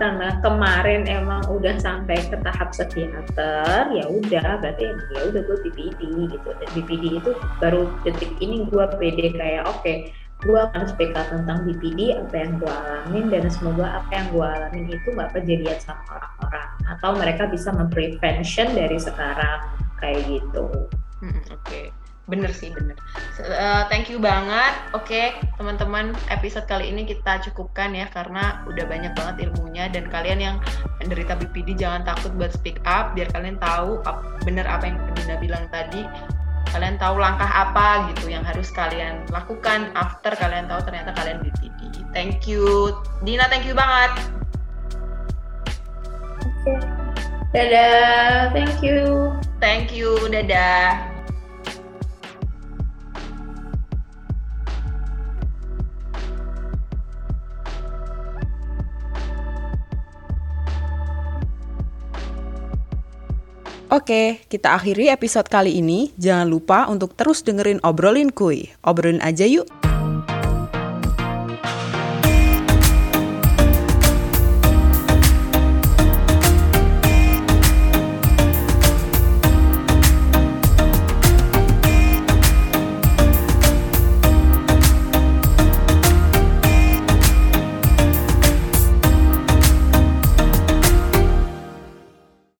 Speaker 3: kemarin emang udah sampai ke tahap psikiater, ya udah berarti ya udah gue BPD gitu. Dan BPD itu baru detik ini gue pede kayak oke. Okay, gue akan speak up tentang BPD apa yang gue alamin dan semoga apa yang gue alamin itu gak kejadian sama orang-orang atau mereka bisa memprevention dari sekarang kayak gitu.
Speaker 2: Hmm, Oke. Okay. Bener sih, bener. Uh, thank you banget. Oke, okay, teman-teman, episode kali ini kita cukupkan ya karena udah banyak banget ilmunya dan kalian yang menderita BPD jangan takut buat speak up biar kalian tahu bener apa yang Dina bilang tadi kalian tahu langkah apa gitu yang harus kalian lakukan after kalian tahu ternyata kalian BPD. Thank you, Dina. Thank you banget.
Speaker 3: Oke. Okay. Dadah. Thank you.
Speaker 2: Thank you. Dadah.
Speaker 1: Oke, kita akhiri episode kali ini. Jangan lupa untuk terus dengerin obrolin kuy. Obrolin aja yuk.